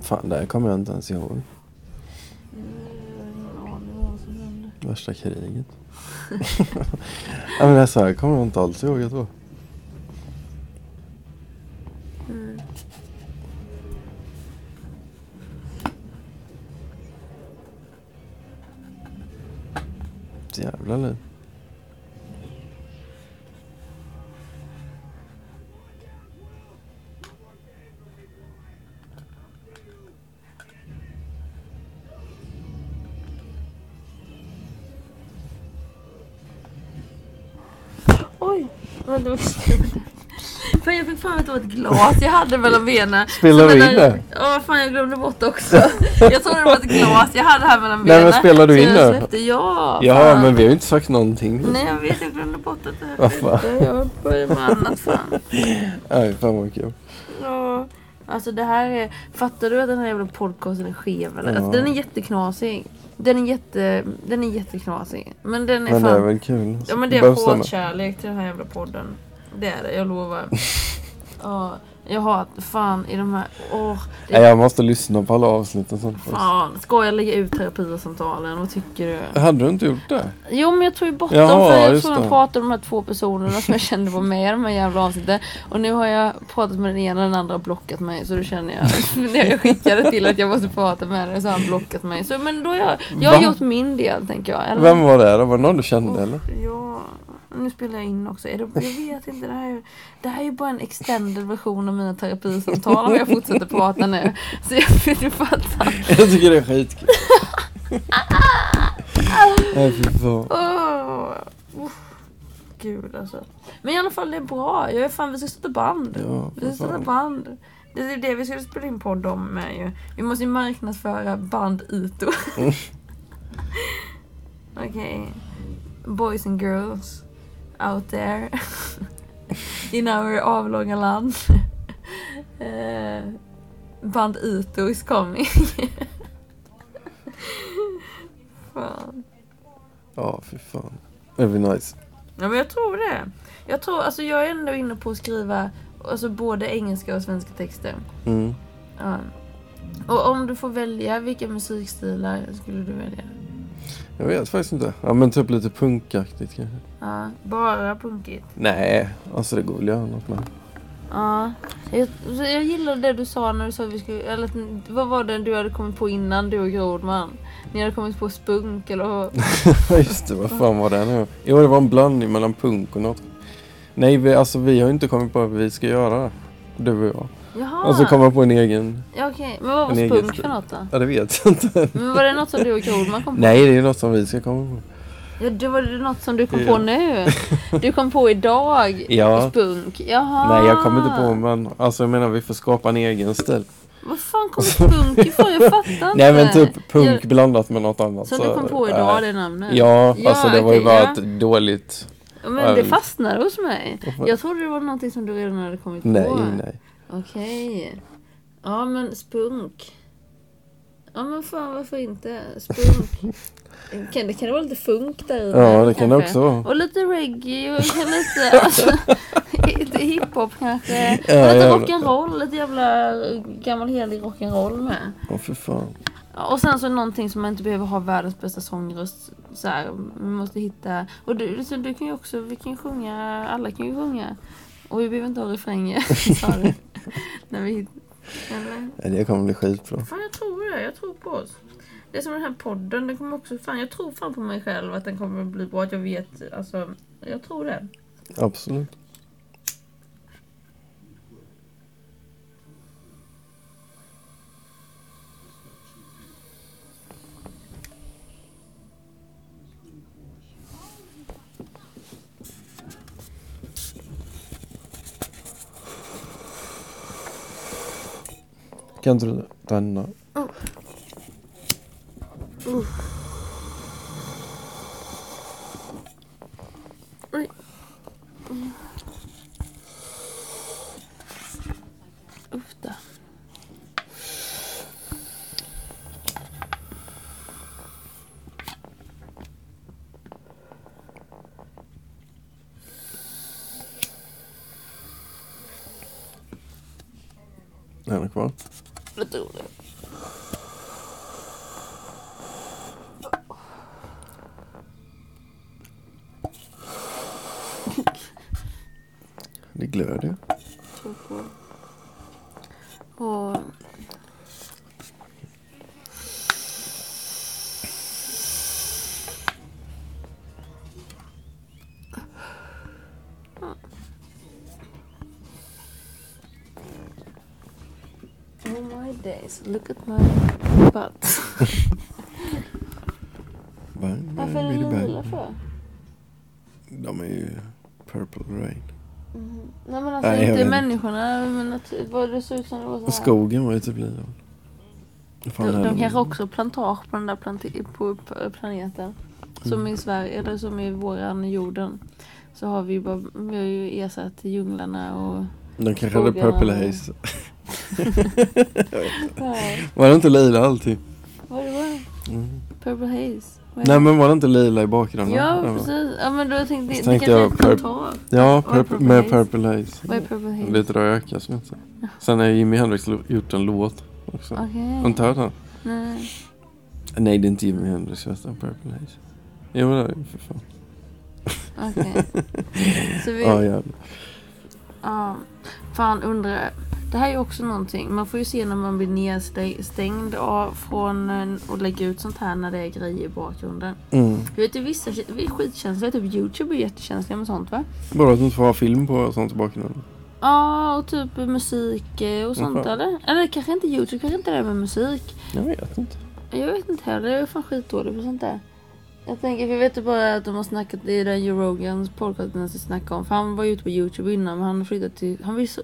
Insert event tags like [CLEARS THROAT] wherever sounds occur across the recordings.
Fan, det här kommer jag inte ens ihåg. Mm. Värsta kriget. [LAUGHS] ja, men det är så här kommer jag inte alls ihåg att det var. Ett glas jag hade mellan benen. Spelar du in det? Ja fan jag glömde bort det också. Jag trodde det var ett glas jag hade här mellan Nej, benen. men spelar du in det? släppte- Ja. Ja, fan. men vi har ju inte sagt någonting. Nej jag vet, jag glömde bort att det fan? hände. Jag började med annat fan. Nej, fan vad kul. Ja. Alltså det här är, fattar du att den här jävla podcasten är skev eller? Ja. Alltså, den är jätteknasig. Den är jätte, den är jätteknasig. Men den är Men fan. det är väl kul. Ja men det är stanna. hatkärlek till den här jävla podden. Det är det, jag lovar. [LAUGHS] Ja, jag har fan i de här, åh. det- Nej, jag måste lyssna på alla avsnitt och sånt. Fan, ska jag lägga ut terapisamtalen? Vad tycker du? Hade du inte gjort det? Jo men jag tog ju bort Jaha, dem för jag tror det. pratade om de här två personerna som jag kände var med i de här jävla avsnitten. Och nu har jag pratat med den ena och den andra har blockat mig så då känner jag, [LAUGHS] när jag skickade till att jag måste prata med dig så har han blockat mig. Så men då har jag, jag har Va? gjort min del tänker jag. Eller? Vem var det då? Var det någon du kände eller? Ja, nu spelar jag in också. Är det, jag vet inte, det här, är, ju- det här är ju bara en extended version av mina terapisamtal om jag fortsätter prata nu. Så jag, du fattar. [LAUGHS] Jag tycker det är skitkul. [LAUGHS] Nej fy fan. Gud alltså. Men i alla fall det är bra. Jag är fan, vi ska starta band. Ja, vi ska fan. band. Det är det vi ska spela in podd om med ju. Vi måste ju marknadsföra band Ito. Mm. [LAUGHS] Okej. Boys and girls out there. [LAUGHS] In our avlånga land. [LAUGHS] Eh, band Ito is coming. [LAUGHS] fan. Ja fy fan. Det blir nice. Ja men jag tror det. Jag tror, alltså jag är ändå inne på att skriva alltså både engelska och svenska texter. Mm. Ja. Och om du får välja, vilka musikstilar skulle du välja? Jag vet faktiskt inte. Ja men typ lite punkaktigt kanske. Ja, bara punkigt. Nej, alltså det går väl att göra något med. Ja, jag, jag gillar det du sa när du sa vi skulle, eller vad var det du hade kommit på innan du och Grodman? Ni hade kommit på spunk eller? [LAUGHS] Just det, vad fan var det nu? Jo det var en blandning mellan punk och något. Nej vi, alltså vi har inte kommit på vad vi ska göra. Du och jag. Jaha! Och så komma på en egen. Ja okej, men vad var en egen spunk stil. för något då? Ja det vet jag inte. Men var det något som du och Grodman kom på? Nej det är något som vi ska komma på. Ja, det var det något som du kom på nu? Du kom på idag? Ja. Spunk? Jaha! Nej jag kommer inte på men alltså jag menar vi får skapa en egen stil. Vad fan kom spunk ifrån? Jag fattar [LAUGHS] inte. Nej men typ punk Ja, blandat med något annat. Som du kom på idag, äh, det namnet? Ja, Ja, alltså det var ju okej, bara ja. ett dåligt. Ja, Men det fastnade hos mig. Jag trodde det var någonting som du redan hade kommit på. Nej Okej. Ja men spunk. Ja men fan varför inte? Spunk. [LAUGHS] Kan det, kan vara lite funk där i? Ja det kan det kanske? också vara. Och lite reggae och kan [LAUGHS] lite, alltså, lite hiphop kanske. Ja, och lite rock'n'roll, lite jävla gammal helig rock'n'roll med. Åh för fan. Och sen så någonting som man inte behöver ha världens bästa sångröst. Så här, man måste hitta, och du, så du kan ju också, vi kan ju sjunga, alla kan ju sjunga. Och vi behöver inte ha refränger. [LAUGHS] [LAUGHS] När vi eller? Det kommer bli skitbra. Fan jag tror det, jag tror på oss. Det är som den här podden, den kommer också, fan jag tror fan på mig själv att den kommer bli bra, att jag vet, alltså, jag tror det. Absolut. Kan inte du ta Oj. Uff då. Den är kvar plutonium. Det glöder. Look at my butt. [LAUGHS] Bang, Varför är bang, bang. lila för? De är ju Purple Rain. Mhm. Nej men alltså Nej, inte människorna, men att, vad det såg ut som det var så här. skogen var ju typ lila. De, de kanske också plantage på den där på planeten. Som Mm. i Sverige, eller som i våran jorden. Så har vi, bara, vi har ju ersatt djunglarna och... De kanske hade Purple Haze. [LAUGHS] [LAUGHS] Var det inte lila alltid? vad det var? Mm. Purple Haze? Nej men var det inte lila i bakgrunden? Ja var- precis, ja men då tänkte jag, det tänkte jag ett pur- plantage. Ja, är purple, med Haze? Purple Haze. Vad är Purple Haze? Lite röka som heter. Sen har Jimi Hendrix gjort en låt också. Okej. Har du inte hört den? Nej. Nej det är inte Jimi Hendrix vet du, Purple Haze. Jo det är det för fan. Okej. [LAUGHS] Så vi, Ja jävlar. Ja, fan undrar. Det här är ju också någonting. Man får ju se när man blir nedstängd av från eh, att lägga ut sånt här när det är grejer i bakgrunden. Mm. Du vet, är vissa skitkänsliga. Typ Youtube är jättekänsliga med sånt va? Bara att du inte får ha film på och sånt i bakgrunden. Ja, och typ musik eh, och sånt Jaha. eller? Eller kanske inte Youtube, kanske inte det med musik. Jag vet inte. Jag vet inte heller, jag är fan skitdålig på sånt där. Jag tänker, för jag vet ju bara att de har snackat i den Joe Rogans podcast när de snackade om. För han var ju ute på Youtube innan men han flyttade till, han vill så,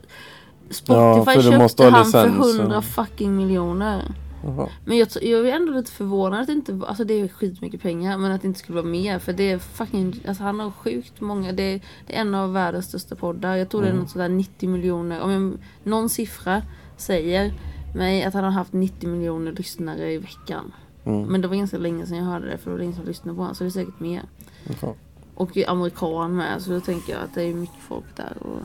Spotify Ja, för köpte ha han för licens och- 100 fucking miljoner. Jaha. Men jag, jag är ändå lite förvånad att det inte var- alltså det är skitmycket pengar men att det inte skulle vara mer för det är fucking, alltså han har sjukt många, det är, det är en av världens största poddar. Jag tror det är Mm. något sådär 90 miljoner, om jag, någon siffra säger mig att han har haft 90 miljoner lyssnare i veckan. Mm. Men det var ganska länge sedan jag hörde det för det var ingen som lyssnade på honom så det är säkert mer. Jaha. Och amerikan med så då tänker jag att det är mycket folk där och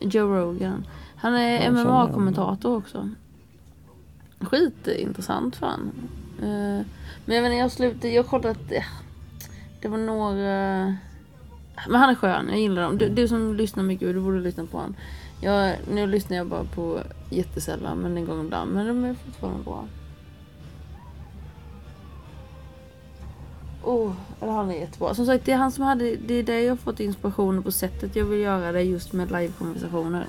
Ja, Joe Rogan. Han är. MMA-kommentator också. Skitintressant fan. Eh, men jag vet inte, jag slutade, jag kollade att eh, det var några... Men han är skön, jag gillar dem. Du, du som lyssnar mycket, du borde lyssna på honom. Jag, nu lyssnar jag bara på jättesällan, men en gång ibland. Men de är fortfarande bra. Oh, han är jättebra. Som sagt, det är han som hade, det är där jag har fått inspirationen på sättet jag vill göra det just med livekonversationer.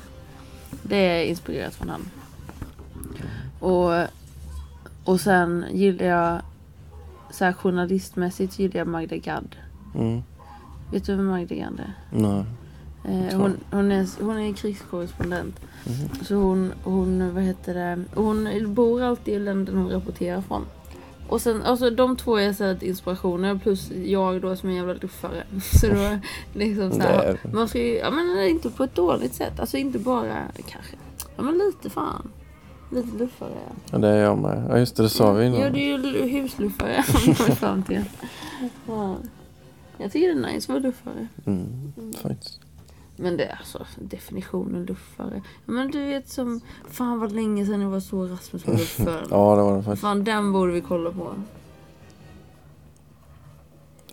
Det är inspirerat från han. Och, och sen gillar jag, så här journalistmässigt gillar jag Magda Gad. Mm. Vet du vem Magda Gad är? Nej. Eh, hon, hon, är, hon är krigskorrespondent. Mhm. Så hon, hon, vad heter det, hon bor alltid i länder hon rapporterar från. Och sen, alltså de två är så inspirationer plus jag då som är en jävla luffare. [LAUGHS] Så då liksom så här, är- man ska ju, ja men inte på ett dåligt sätt. Alltså inte bara kanske. Ja men lite fan. Lite luffare. ja. Det är jag med. Ja just det, det sa vi innan. Ja du är ju lu- husluffare. fram [LAUGHS] till. Ja. Jag tycker det är nice att vara luffare. Mm, faktiskt. Men det är alltså definitionen luffare. Men du vet som, fan vad länge sedan det var så Rasmus var luffare. [LAUGHS] Ja det var det faktiskt. Fan den borde vi kolla på.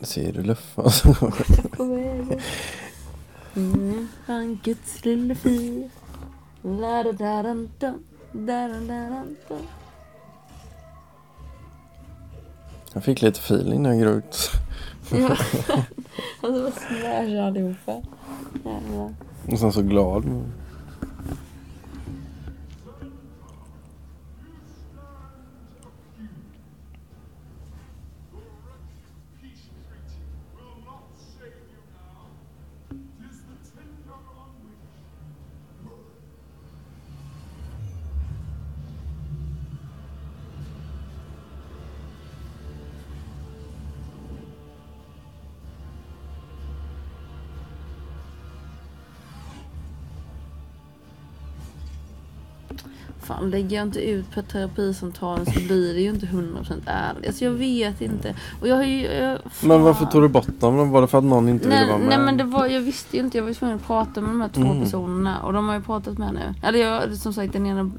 Ser du luffa? Alltså. På vägen. Mm, fan Guds lille fi. La da da da da da da da da. Jag fick lite feeling när jag grog ut. Ja. [LAUGHS] Alltså vad smash allihopa. Jävlar. Och sen så glad. Fan lägger jag inte ut på terapisamtalen så blir det ju inte 100% ärligt. Alltså jag vet inte. Och jag har ju... Jag, Men varför tog du bort dem? Var det för att någon inte ville Nej, vara med? nej men det var, jag visste ju inte, jag var tvungen att prata med de här två Mm. personerna och de har ju pratat med nu. Eller jag, som sagt den ena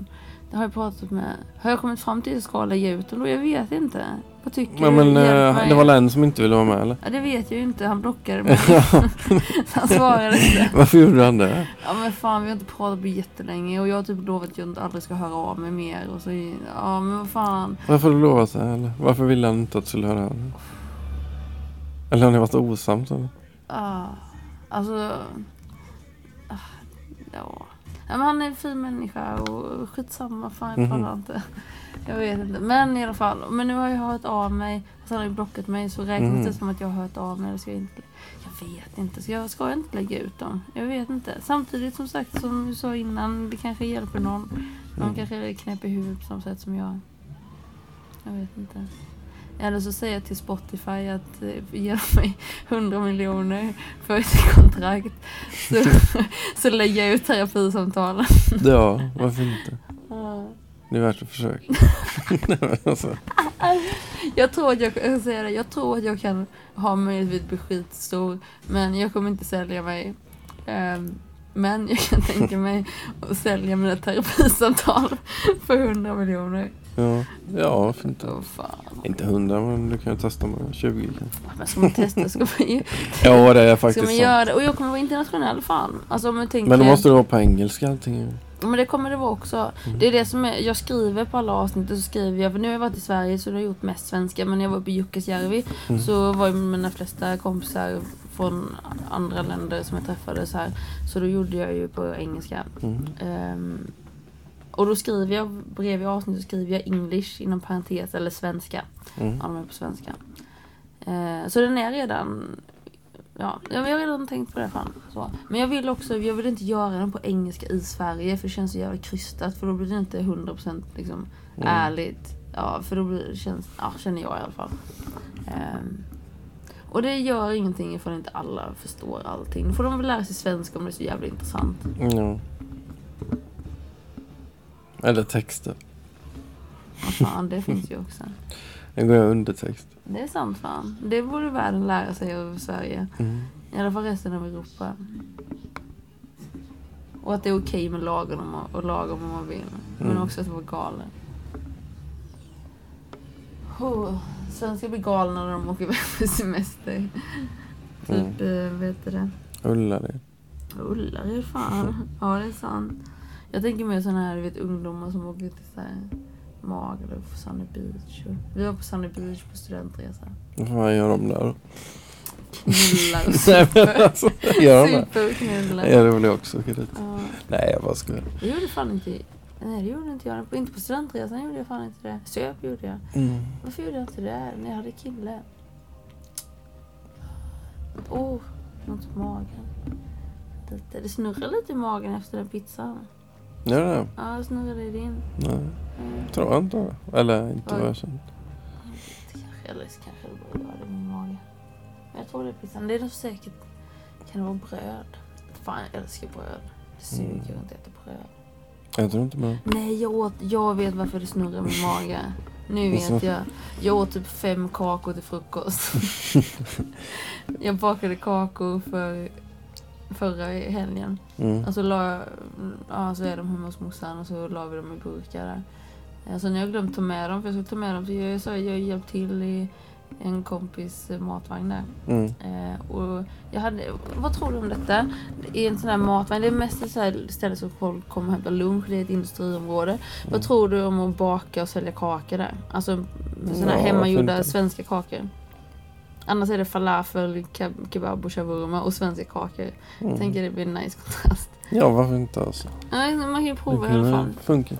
har jag pratat med. Har jag kommit fram till att jag ska lägga ut dem då? Jag vet inte. Vad tycker Ja, men du? Eh, det var Len som inte ville vara med eller? Ja, det vet jag ju inte. Han blockade [LAUGHS] mig. [LAUGHS] han svarade inte. [LAUGHS] Varför gjorde han det? Ja men fan vi har inte pratat på jättelänge och jag har typ lovat att jag inte aldrig ska höra av mig mer och så ja men vad fan. Varför har du lovat det? Eller? Varför ville han inte att du skulle höra av dig? Eller har ni varit osams eller? Ah, alltså. ah, ja. ja men han är en fin människa och skitsamma fan jag Mhm. pallar inte. Jag vet inte men i alla fall. Men nu har jag hört av mig. Sen har jag blockat mig så räknas Mhm. det som att jag har hört av mig. Ska jag inte. Jag vet inte. Så jag ska inte lägga ut dem. Jag vet inte. Samtidigt som sagt som du sa innan. Det kanske hjälper någon. Någon Mm. kanske i huvudet på samma sätt som jag. Jag vet inte. Eller så säger jag till Spotify att eh, ge mig 100 miljoner för ett kontrakt. Så, [LAUGHS] så lägger jag ut terapisamtalen. Ja, varför inte? Det är värt ett försök. [LAUGHS] Alltså, Jag tror att jag, jag, ska säga det, jag tror att jag kan ha möjlighet bli skitstor. Men jag kommer inte sälja mig. Ehm, men jag kan tänka mig att sälja mina terapisamtal för 100 miljoner. ja, ja, varför inte? Åh fan. Inte hundra, men du kan ju testa med 20 kanske. Men ska man testa ska man ju [LAUGHS] Ja, det är Ska faktiskt man sant. göra det? Och jag kommer vara internationell fan. Alltså om man tänker... Men då måste det vara på engelska allting. Men det kommer det vara också. Det är det som är, jag skriver på alla avsnitt så skriver jag, för nu har jag varit i Sverige så nu har jag gjort mest svenska. Men när jag var uppe i Jukkasjärvi Mm. så var ju mina flesta kompisar från andra länder som jag träffade så här. Så då gjorde jag ju på engelska. Mm. Ehm, och då skriver jag, bredvid avsnittet skriver jag English inom parentes eller svenska. Mm. Ja, de är på svenska. Eh, så den är redan... Ja, jag har redan tänkt på det fan. Så. Men jag vill också, jag vill inte göra den på engelska i Sverige för det känns så jävla krystat för då blir det inte 100% liksom Mm. ärligt. Ja, för då blir det, känns, ja, känner jag i alla fall. Ehm, och det gör ingenting ifall inte alla förstår allting. Då får de väl lära sig svenska om det är så jävla intressant. Ja. Eller texter. Vad fan, det finns ju också. [LAUGHS] Den går jag undertext. Det är sant fan. Det borde världen lära sig av Sverige. Mm. I alla fall resten av Europa. Och att det är okej med lagen om man, och lagom om man vill. Men Mm. också att vara galen. Oh, svenskar blir galna när de åker iväg på semester. Typ, Mm. eh, vet du det? Ullared. Ullared fan. [LAUGHS] Ja det är sant. Jag tänker mer sådana här vet, ungdomar som åker till så här Magaluf, Sunny Beach. Vi var på Sunny Beach på studentresa. Vad gör de där då? Knullar och [LAUGHS] super. alltså, gör de det? Super och knullar. Ja det vill jag också åka dit. Ja. Nej jag bara skojar. Det gjorde fan inte Nej det gjorde inte jag. Inte på studentresan gjorde jag fan inte det. Söp gjorde jag. Mm. Varför gjorde jag inte det när jag hade kille? Åh, oh, något på magen. Det snurrar lite i magen efter den pizzan. Gör det? Ja, det snurrade i din. Nej, Mm. tror jag inte. Eller inte vad jag känner. Eller så kanske det bara rörde min mage. Men jag tror det är pizzan. Det är nog säkert. Kan det vara bröd? Fan, jag älskar bröd. Det suger Mm. att inte äta bröd. Jag tror inte med. Nej, jag, åt, jag vet varför det snurrar i min mage. Nu vet jag. Jag åt typ fem kakor till frukost. [LAUGHS] jag bakade kakor för förra helgen. Mm. Och så la jag, ja, så är de hemma hos morsan och så la vi dem i burkar där. Eh, Så när jag glömt ta med dem, för jag skulle ta med dem, så jag, så jag hjälpt till i en kompis matvagn där. Mm. Eh, och jag hade, vad tror du om detta? I en sån här matvagn, det är mest ett så här ställe som folk kommer och hämtar lunch, det är ett industriområde. Vad Mm. tror du om att baka och sälja kakor där? Alltså såna här Ja, hemmagjorda svenska kakor. Annars är det falafel, keb- kebab och shawarma och svenska kakor. Mm. Tänker det blir en nice kontrast. Ja varför inte alltså. Nej, man kan ju Det prova i alla fall. väl funka.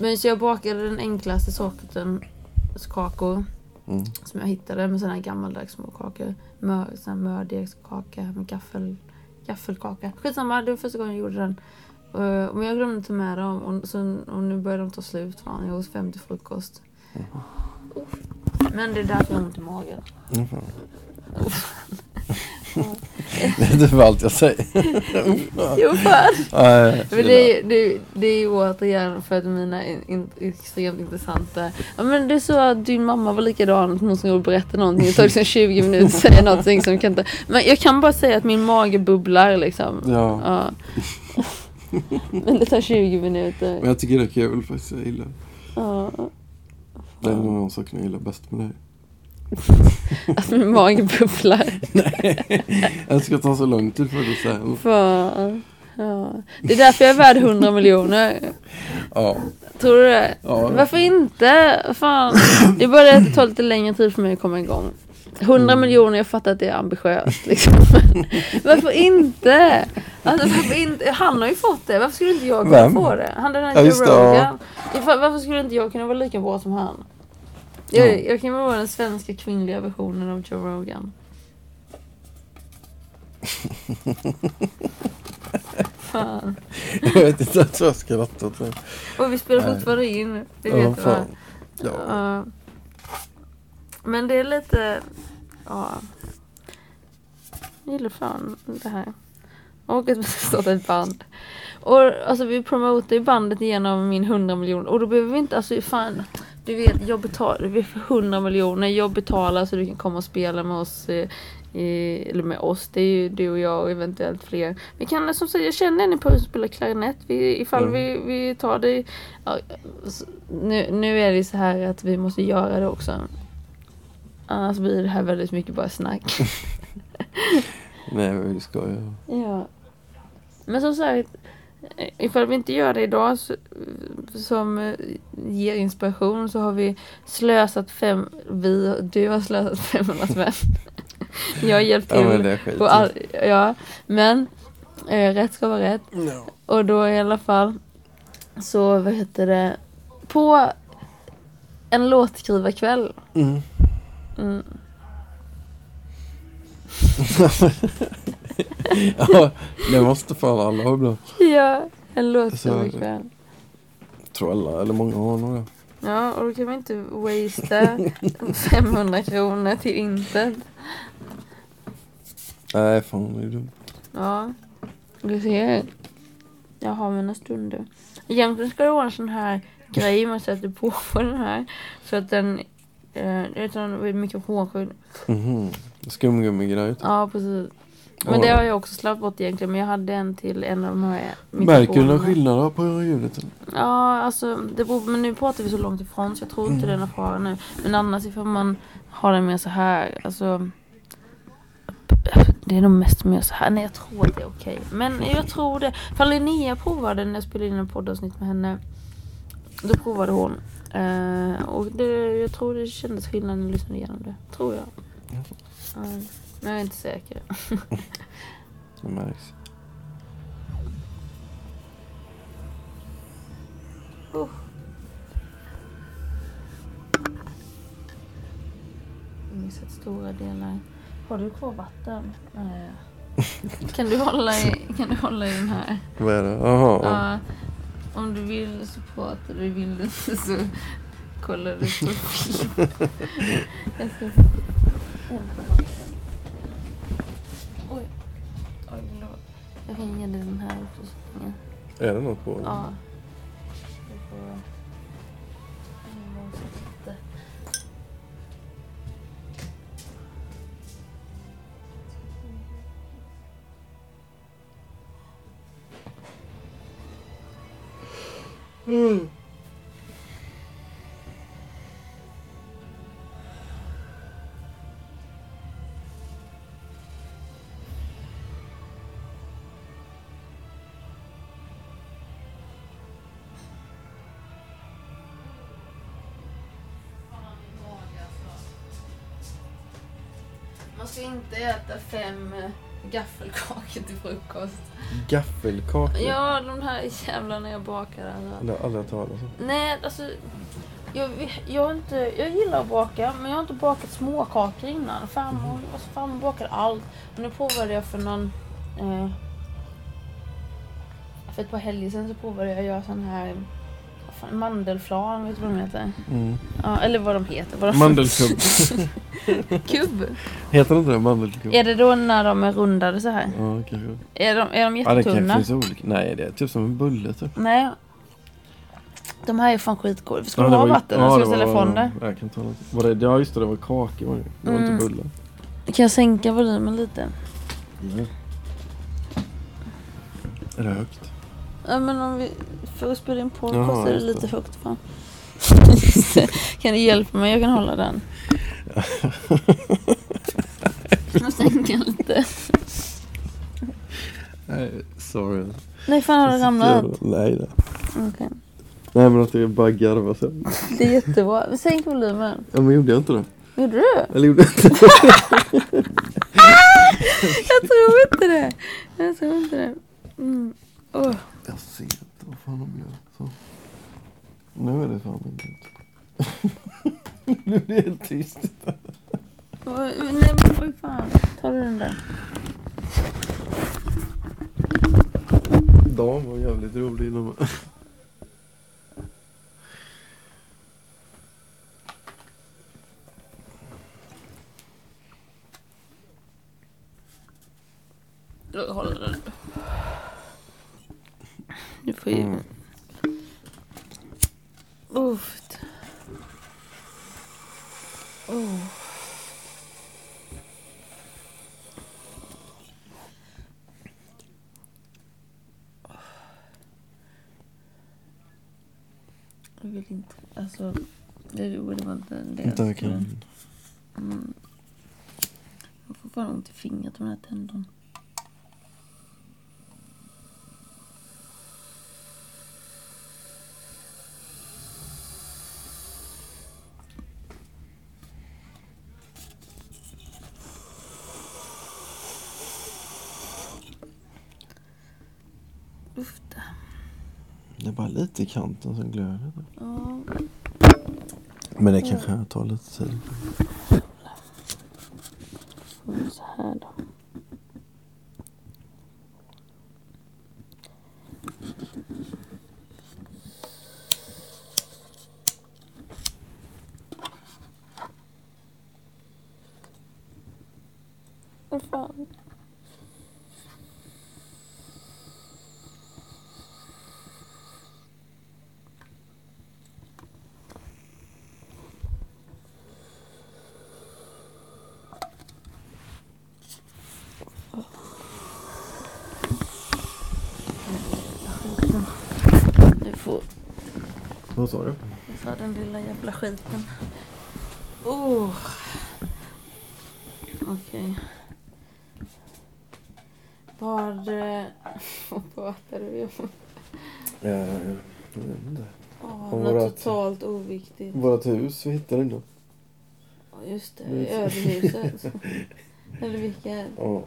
Men så jag bakade den enklaste sorten kakor Mm. som jag hittade med såna här gammaldags små kakor. Mör, mördegskaka med gaffel, gaffelkaka. Skitsamma, det var första gången jag gjorde den. Uh, men jag glömde ta med dem och, så, och nu börjar de ta slut. Fan, jag åt fem till frukost. Mhm. Uff. Men det är därför jag har ont i magen. Mm. [LAUGHS] Det är typ allt jag säger. Jo fan! Nej, Men det, är- det, det är ju återigen för att mina in, in, extremt intressanta... Ja men det är så att din mamma var likadan, att någon skulle berätta någonting. Det tar liksom [LAUGHS] 20 minuter att säga någonting som kan inte... Men jag kan bara säga att min mage bubblar liksom. Ja, Ja. Men det tar 20 minuter. Men jag tycker det är kul faktiskt. Jag gillar det. Ja. Det är nog de sakerna jag gillar bäst med dig. Att [LAUGHS] min mage bubblar. [LAUGHS] Jag ska ta så lång tid för det sen. Fan. Ja. Det är därför jag är värd 100 miljoner. Ja. Tror du det? ja. Varför inte? Fan. Det är bara det att det tar lite längre tid för mig att komma igång. 100 Mm. miljoner, jag fattar att det är ambitiöst. Liksom. Men [LAUGHS] varför inte? Alltså, varför inte? Han har ju fått det. Varför skulle inte jag kunna Vem? få det? Han den här Ja, ja. Rogan. Varför skulle inte jag kunna vara lika bra som han? Jag, Ja. jag kan vara den svenska kvinnliga versionen av Joe Rogan. Fan. [LAUGHS] Jag vet inte att jag har skrattat. men- Och vi spelar fortfarande in. Det Ja, vet du va? Ja. Ja. Men det är lite... Ja. Jag gillar fan det här. Och att vi ska starta ett band. Och alltså vi promotar ju bandet genom min 100 miljoner. Och då behöver vi inte, alltså fan. Du vet, jag betalar, vi får 100 miljoner. Jag betalar så du kan komma och spela med oss. eh, I, eller med oss, det är ju du och jag och eventuellt fler. Vi kan, som sagt, jag känner en på som spelar klarinett. Vi, ifall Mm. vi, vi tar det. Ja, nu, nu är det så här att vi måste göra det också. Annars blir det här väldigt mycket bara snack. [LAUGHS] Nej, men vi ska ju... Ja. Men som sagt, ifall vi inte gör det idag så, som eh, ger inspiration så har vi slösat fem, vi, du har slösat 500 spänn. [LAUGHS] Jag har hjälpt Ja, men till det är skit. all, ja, men eh, rätt ska vara rätt. Ja. Och då i alla fall så, vad heter det, på en låtskrivarkväll. Mm. Mm. ja, det måste fan alla ha ibland. Ja, en låtskrivarkväll. Jag tror alla, eller många har det. Ja, och då kan man inte wastea 500 kronor till intet. Nej, fan det är dumt. Ja, du ser. Jag har mina stunder. Egentligen ska det vara en sån här grej man sätter på på [LAUGHS] den här. Så att den, eh, är en mikrofonskydd. Mhm. Skumgummigrej. typ. Ja, precis. Men det har jag också släppt bort egentligen. Men jag hade en till en av de här Märker du några mikrofonerna. skillnader på ljudet? eller? Ja, alltså det beror, men nu pratar vi så långt ifrån så jag tror inte det är någon fara nu. Men annars ifall man har den med så här, alltså. Det är nog mest mer så här. Nej, jag tror att det är okej. Men jag tror det. För Linnea provade när jag spelade in en poddavsnitt med henne. Då provade hon. Eh, och det, jag tror det kändes skillnad när jag lyssnade igenom det. Tror jag. Mm. Men jag är inte säker. Det märks. Missat stora delar. Har du kvar vatten? Nej. [LAUGHS] Kan du hålla i, kan du hålla i den här? Vad är det? Jaha. Om du vill så pratar du, vill du inte så kollar du på [LAUGHS] film. Jag ska... Oj. Oj, förlåt. Jag kan ge dig den här länge. Är det något på den? Ja. Mm. Man ska inte äta fem eh, gaffelkakor till frukost. Gaffelkaka? Ja, de här jävlarna jag bakar. Alltså. Det har jag aldrig hört talas om. Nej, alltså. Jag, jag, har inte, jag gillar att baka, men jag har inte bakat småkakor innan. Farmor, alltså, farmor bakade allt. Och nu provade jag för någon... Eh, för ett par helger sedan så provade jag att göra sån här fan, mandelflan, vet du vad de heter? Mm. Ja, eller vad de heter. Vad de Mandelkubb. [LAUGHS] [LAUGHS] Kubb. Heter det inte det? Mandelkubb? Är det då när de är rundade så här? Ja, kanske. Är de, är de Ja, det jättetunna? finns olika. Nej, det är typ som en bulle typ. Nej. De här är fan skitgoda. Ska Ja, du det ha vatten? ja, ska det jag ställa ifrån det? Jag kan ta något. Var det, ja, just det. Det var kakor var det. Det var Mm. inte bullar. Kan jag sänka volymen lite? Mm. Är det högt? Ja men om vi... För att spela in podcast Jaha, är det lite det. högt fan. [LAUGHS] kan du hjälpa mig? Jag kan hålla den. Jag sänker lite. Nej, sorry. Nej fan har det ramlat? Nej, nej. Okej. Nej men att jag bara garvar så. Det är jättebra. Sänk volymen. Ja men gjorde jag inte det? Gjorde du? Eller gjorde jag inte det? [LAUGHS] Jag tror inte det. Jag tror inte det. Mm. Åh. Jag ser inte vad fan de gör. Så. Nu är det fan inte. [LAUGHS] [LAUGHS] nu blir det helt tyst. Nej men vad fan. Tar du den där? Dan var jävligt rolig innan. Jag håller den. Du får ju... Mm. Uff. Oh. Jag vill Alltså... Det vara inte det. Vänta jag kan. Mm. Jag får fan ont i fingret med den här det. Det är bara lite i kanten som glöder. Ja. Men det kanske tar lite tid. får vi Så här då. Vad fan. Du får Vad sa du? ta den lilla jävla skiten. Oh. Okej. Vad... eh, Vad pratar vi om? Ja, ja, ja. Jag vet inte. Åh, Om något vårat- totalt oviktigt. Vårat hus vi hittade innan. Ja, Just det, Mm. överhuset. [LAUGHS] Eller vilka? Ja,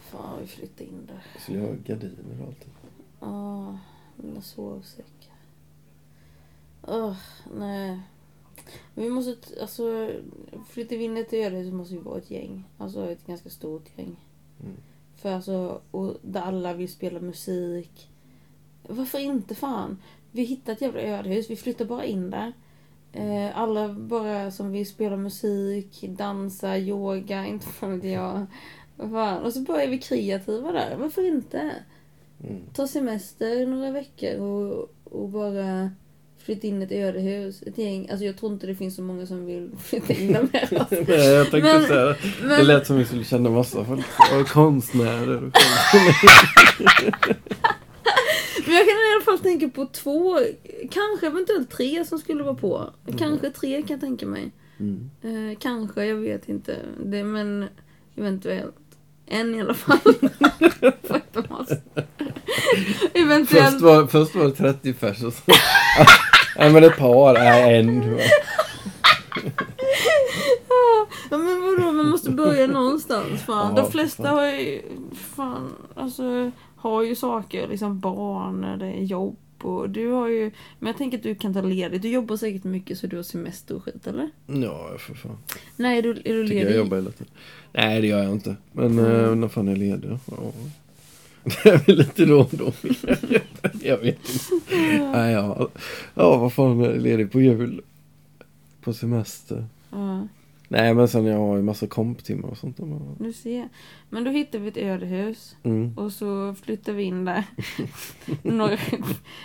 Fan, vi flyttade in där. skulle jag ha gardiner och allt. Ja, mina sovsäckar. Åh, nej. Vi måste, alltså, flyttar vi in ett öde så måste vi vara ett gäng. Alltså ett ganska stort gäng. Mm. För alltså, och där alla vill spela musik. Varför inte fan? Vi hittar ett jävla ödehus, vi flyttar bara in där. Eh, alla bara som vill spela musik, dansa, yoga, inte fan vet jag. Fan. Och så bara är vi kreativa där, varför inte? Mm. ta semester några veckor och, och bara flytta in ett ödehus. Ett gäng. Alltså jag tror inte det finns så många som vill [LAUGHS] flytta in där med oss. [LAUGHS] Nej, jag tänkte Men- säga det. Det Men, lät som vi skulle känna massa folk. [LAUGHS] Och konstnärer och konstnärer. [LAUGHS] men jag kan i alla fall tänka på två, kanske eventuellt tre som skulle vara på. Kanske tre kan jag tänka mig. Mm. Eh, kanske, jag vet inte. Det, men eventuellt. En i alla fall. [LAUGHS] [LAUGHS] Eventuellt. Först, var, först var det 30 pers och så. Nej men ett par, nej en. Ja men vadå, man måste börja någonstans fan. Ja, De flesta fan. har ju, fan, alltså, har ju saker, liksom barn eller jobb och du har ju, men jag tänker att du kan ta ledigt. Du jobbar säkert mycket så du har semester och skit eller? Ja, för fan. Nej, är du, är du Tycker jag ledig? jobbar hela tiden. Nej, det gör jag inte. Men Mm. mm. när fan är jag ledig? Ja. [LAUGHS] Det är väl lite då och då. [LAUGHS] jag vet inte. Nej, ja. ja, vad fan är ledig på jul? På semester? Ja, Nej, men sen jag har ju massa komptimmar och sånt. där. du ser. Men då hittar vi ett ödehus Mm. och så flyttar vi in där. [LAUGHS] Några,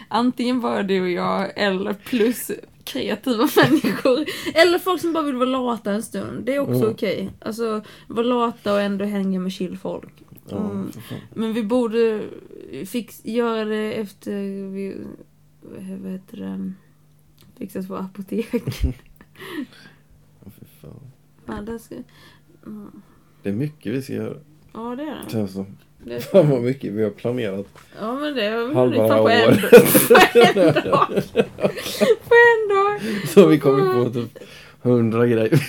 antingen bara du och jag eller plus kreativa [LAUGHS] människor. Eller folk som bara vill vara lata en stund. Det är också Mm. okej. Alltså, vara lata och ändå hänga med chill folk. Mm. Men vi borde fick göra det efter vi, vad heter det, fixat på apotek. [LAUGHS] Ja, det ska, mm. Det är mycket vi ska göra. ja, det är det. Känns som. det. Fan vad mycket vi har planerat. Ja, men det har vi Halva fan på en, [LAUGHS] på en dag. På en dag. [LAUGHS] Så vi kommit på typ hundra grejer.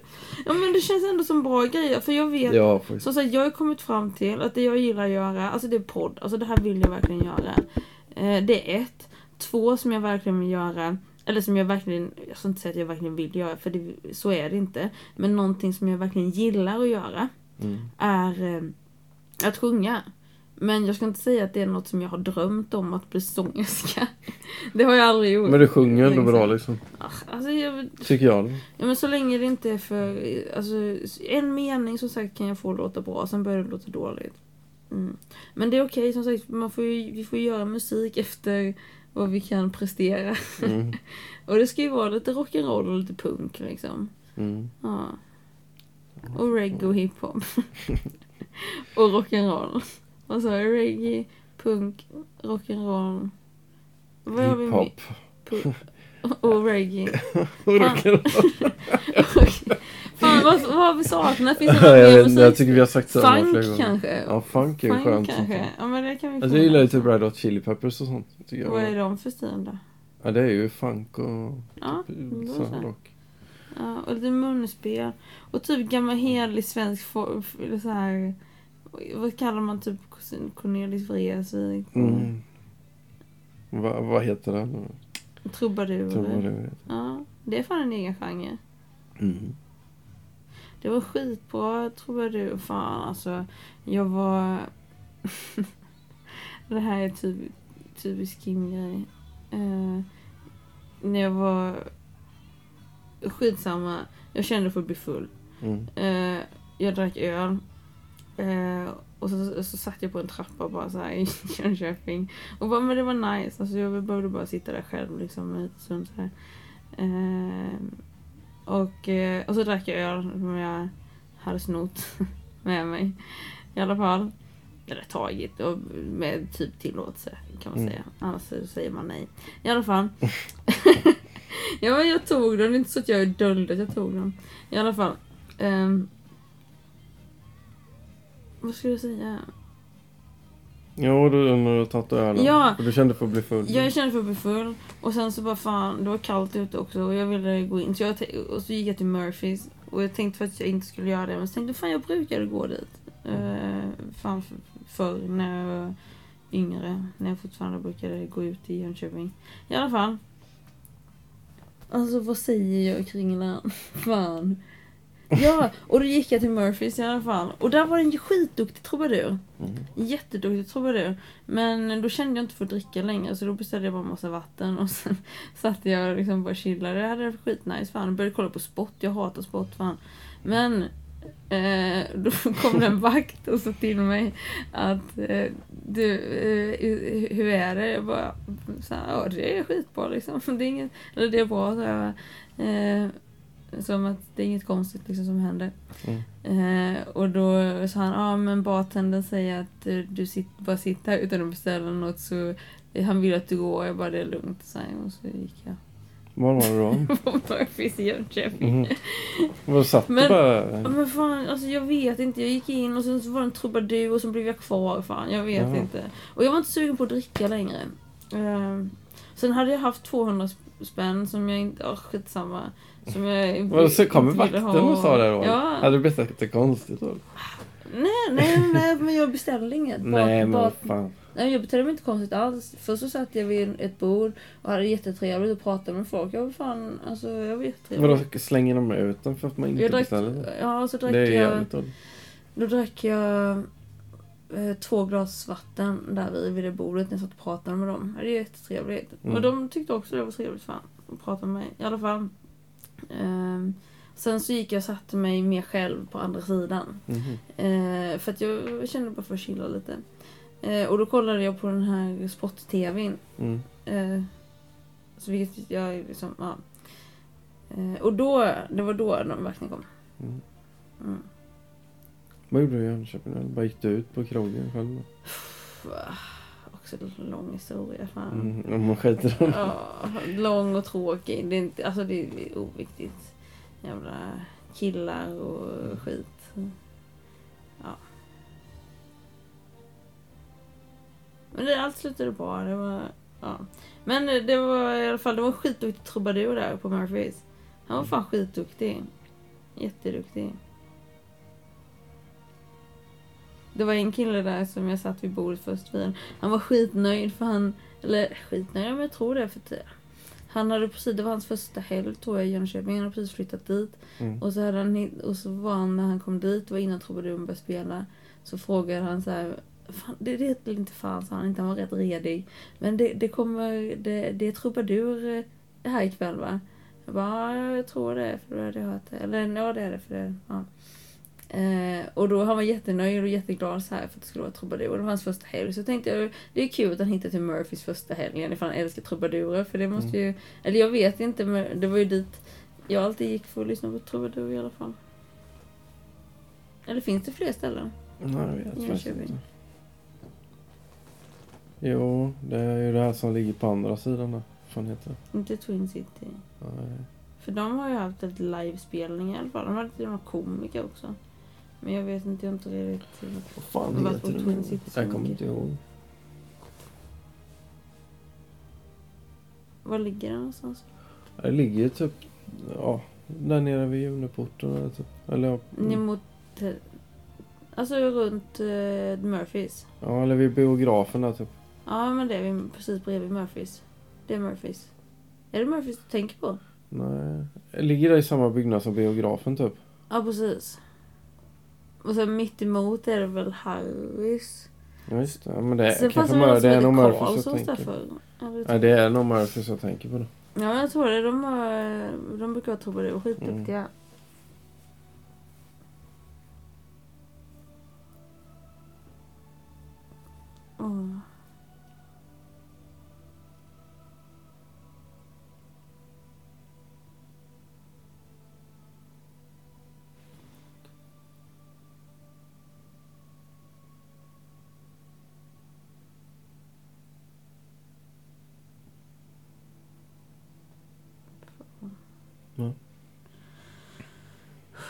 [LAUGHS] Ja, men det känns ändå som bra grejer. För jag vet ja, faktiskt. Som sagt, jag har kommit fram till att det jag gillar att göra, alltså det är podd. Alltså det här vill jag verkligen göra. Eh, det är ett. Två som jag verkligen vill göra. Eller som jag verkligen, jag ska inte säga att jag verkligen vill göra, för det, så är det inte. Men någonting som jag verkligen gillar att göra Mm. är eh, att sjunga. Men jag ska inte säga att det är något som jag har drömt om att bli sångerska. [LAUGHS] Det har jag aldrig gjort. Men du sjunger ändå bra liksom. Ah, Alltså, jag, Tycker jag. Ja, men så länge det inte är för... Alltså, en mening som sagt kan jag få låta bra, sen börjar det låta dåligt. Mm. Men det är okej, som sagt, man får ju, vi får ju göra musik efter vad vi kan prestera. Mm. [LAUGHS] Och det ska ju vara lite rock'n'roll och lite punk liksom. Mm. Ja. Och reggae och hiphop. [LAUGHS] och rock'n'roll. Vad sa jag? Reggae, punk, rock'n'roll. Vad har vi mer? Hiphop. Och reggae. [LAUGHS] Och rock'n'roll. Fan, [LAUGHS] vad, vad har vi saknat? Finns det någon jag, mer vet, inte, jag musik? tycker vi har sagt samma flera Funk gånger. kanske? Ja, funk är ju Funk skönt. kanske? Ja, men det kan vi Alltså jag gillar ju typ Red Hot Chili Peppers och sånt. Tycker jag. Vad är de för stil då? Ja, det är ju funk och Ja, typ rock. Ja, och lite munspel. Och typ gammal hederlig svensk eller så här. Vad kallar man typ Cornelis Vreeswijk? Mm. Va, vad heter den? Trubadur. Heter. Ja, det är fan en egen genre. Mm. Det var skitbra trubadur. Fan alltså. Jag var... [LAUGHS] det här är typ, typisk Kim-grej. Eh, när jag var... Skitsamma. Jag kände för att bli full. Mm. Eh, jag drack öl. Eh, och så, så satt jag på en trappa bara så här i [LAUGHS] Jönköping. Och bara, men det var nice. Alltså jag behövde bara sitta där själv liksom en liten stund så här. Och, eh, och så drack jag öl som jag hade snott [LAUGHS] med mig. I alla fall. Eller tagit och med typ tillåtelse kan man Mm. säga. Annars säger man nej. I alla fall. [LAUGHS] ja men jag tog den, det är inte så att jag dolde att jag tog den. I alla fall. ehm, vad skulle jag säga? Jo, du när du har tagit ölen. Ja. Och du kände för att bli full. Jag kände för att bli full och sen så bara fan, det var kallt ute också och jag ville gå in. Så jag, och så gick jag till Murphys och jag tänkte faktiskt att jag inte skulle göra det men så tänkte jag fan jag brukade gå dit. Uh, fan förr när jag var yngre, när jag fortfarande brukade gå ut i Jönköping. I alla fall. Alltså vad säger jag kringlan? [LAUGHS] Fan. Ja, och då gick jag till Murphys i alla fall. Och där var det en skitduktig trubadur. Mm. Jätteduktig trubadur. Men då kände jag inte för att dricka längre så då beställde jag bara massa vatten och sen [LAUGHS] satt jag och liksom bara chillade. Jag hade det skitnice fan. Jag började kolla på sport. Jag hatar sport fan. Men eh, [LAUGHS] då kom det en [LAUGHS] vakt och sa till mig att eh, du, eh, hur är det? Jag bara, så här, ja det är skitbra liksom. Det är, inget, eller det är bra så jag. Som att det är inget konstigt liksom som händer. Mm. Eh, och då sa han, ja ah, men bartendern säger att eh, du sit, bara sitter här utan att beställa något så eh, han vill att du går. Jag bara, det är lugnt. Så, och så gick jag. Var var du då? [LAUGHS] på Murphys i Jönköping. Mm. Vad satt du Men- bara? Ja, men fan, alltså jag vet inte. Jag gick in och sen så var det en trubadur och så blev jag kvar. Fan, jag vet Jaha. inte. Och jag var inte sugen på att dricka längre. Eh, sen hade jag haft 200 spänn som jag inte, åh skitsamma. Som jag så kom inte ville vakten och sa det då? Ja. Hade du det konstigt då? Nej, nej, nej, men jag beställde inget. Bara- [LAUGHS] Nej men bara- vad fan. Nej, jag betedde mig inte konstigt alls. Först så satt jag vid ett bord och hade jättetrevligt och pratade med folk. Jag var fan, alltså jag var jättetrevlig. Vadå, slänger de ut den för att man inte Jag drack, beställer? ja, så drack Det är jag, då drack jag eh, två glas vatten där vid, vid det bordet när jag satt och pratade med dem. Det är jättetrevligt. Mm. Och de tyckte också det var trevligt fan att prata med mig. I alla fall. Ehm, sen så gick jag och satte mig mer själv på andra sidan. Mhm. Eh, för att jag kände bara för att chilla lite. Eh, och då kollade jag på den här sport-tvn. Mm. Eh, så vilket jag liksom, ja. Och då, det var då de verkligen kom. Mm. Mm. Vad gjorde du i Jönköping? Bara gick du ut på krogen själv? Också en lång historia. Fan. Mm, om man skiter. Ja, lång och tråkig. Det är, inte, alltså det är oviktigt. Jävla killar och skit. Ja. Men det, allt slutade bra. Det var, ja. Men det var i alla fall det var en skitduktig trubadur där på Murphys. Han var fan skitduktig. Jätteduktig. Det var en kille där som jag satt vid bordet först vid. Han var skitnöjd för han, eller skitnöjd, men jag tror det för. Han hade precis, det var hans första helg tror jag i Jönköping, han hade precis flyttat dit. Mm. Och så, hade han, och så var han när han kom dit, det var innan trubaduren började spela. Så frågade han så här, fan, det, är inte fan sa han inte, han var rätt redig. Men det, det kommer, det, det är trubadur eh, här ikväll va? Jag bara, ja, jag tror det, för då hade jag hört det. Eller ja, det är det, för det, ja. Eh, och då han var jättenöjd och jätteglad så här för att det skulle vara trubadur. Det var hans första helg. Så tänkte jag, det är kul att han hittade till Murphys första helgen ifall han älskar trubadurer. För det måste ju, eller jag vet inte, men det var ju dit jag alltid gick för att lyssna på trubadur i alla fall. Eller finns det fler ställen? Nej, jag vet faktiskt inte. Jo, det är ju det här som ligger på andra sidan där. Vad heter det? Inte Twin City. Nej. För de har ju haft ett livespelning i alla fall. De hade till och med komiker också. Men jag vet inte, jag har inte riktigt... Vad fan Det heter på det? Twin nu? City så Jag kommer mycket. inte ihåg. Var ligger det någonstans? Det ligger ju typ, ja, där nere vid Juniporten eller typ. Eller ja, Ner mm. mot... eh, Alltså Runt uh, Murphys. ja, eller vid biografen där typ. Ja, men det är vi precis bredvid Murphys. Det är Murphys. Är det Murphys du tänker på? Nej. Ligger det i samma byggnad som biografen typ? Ja, precis. Och sen mitt emot är det väl Harrys. Ja, just det. Ja, men det är Sen kanske det Mur- det är nog Murphys jag tänker på. Nej, det är nog Murphys jag tänker på då. Ja, jag tror det. De, de brukar vara trubadurer. Skitduktiga. Mm.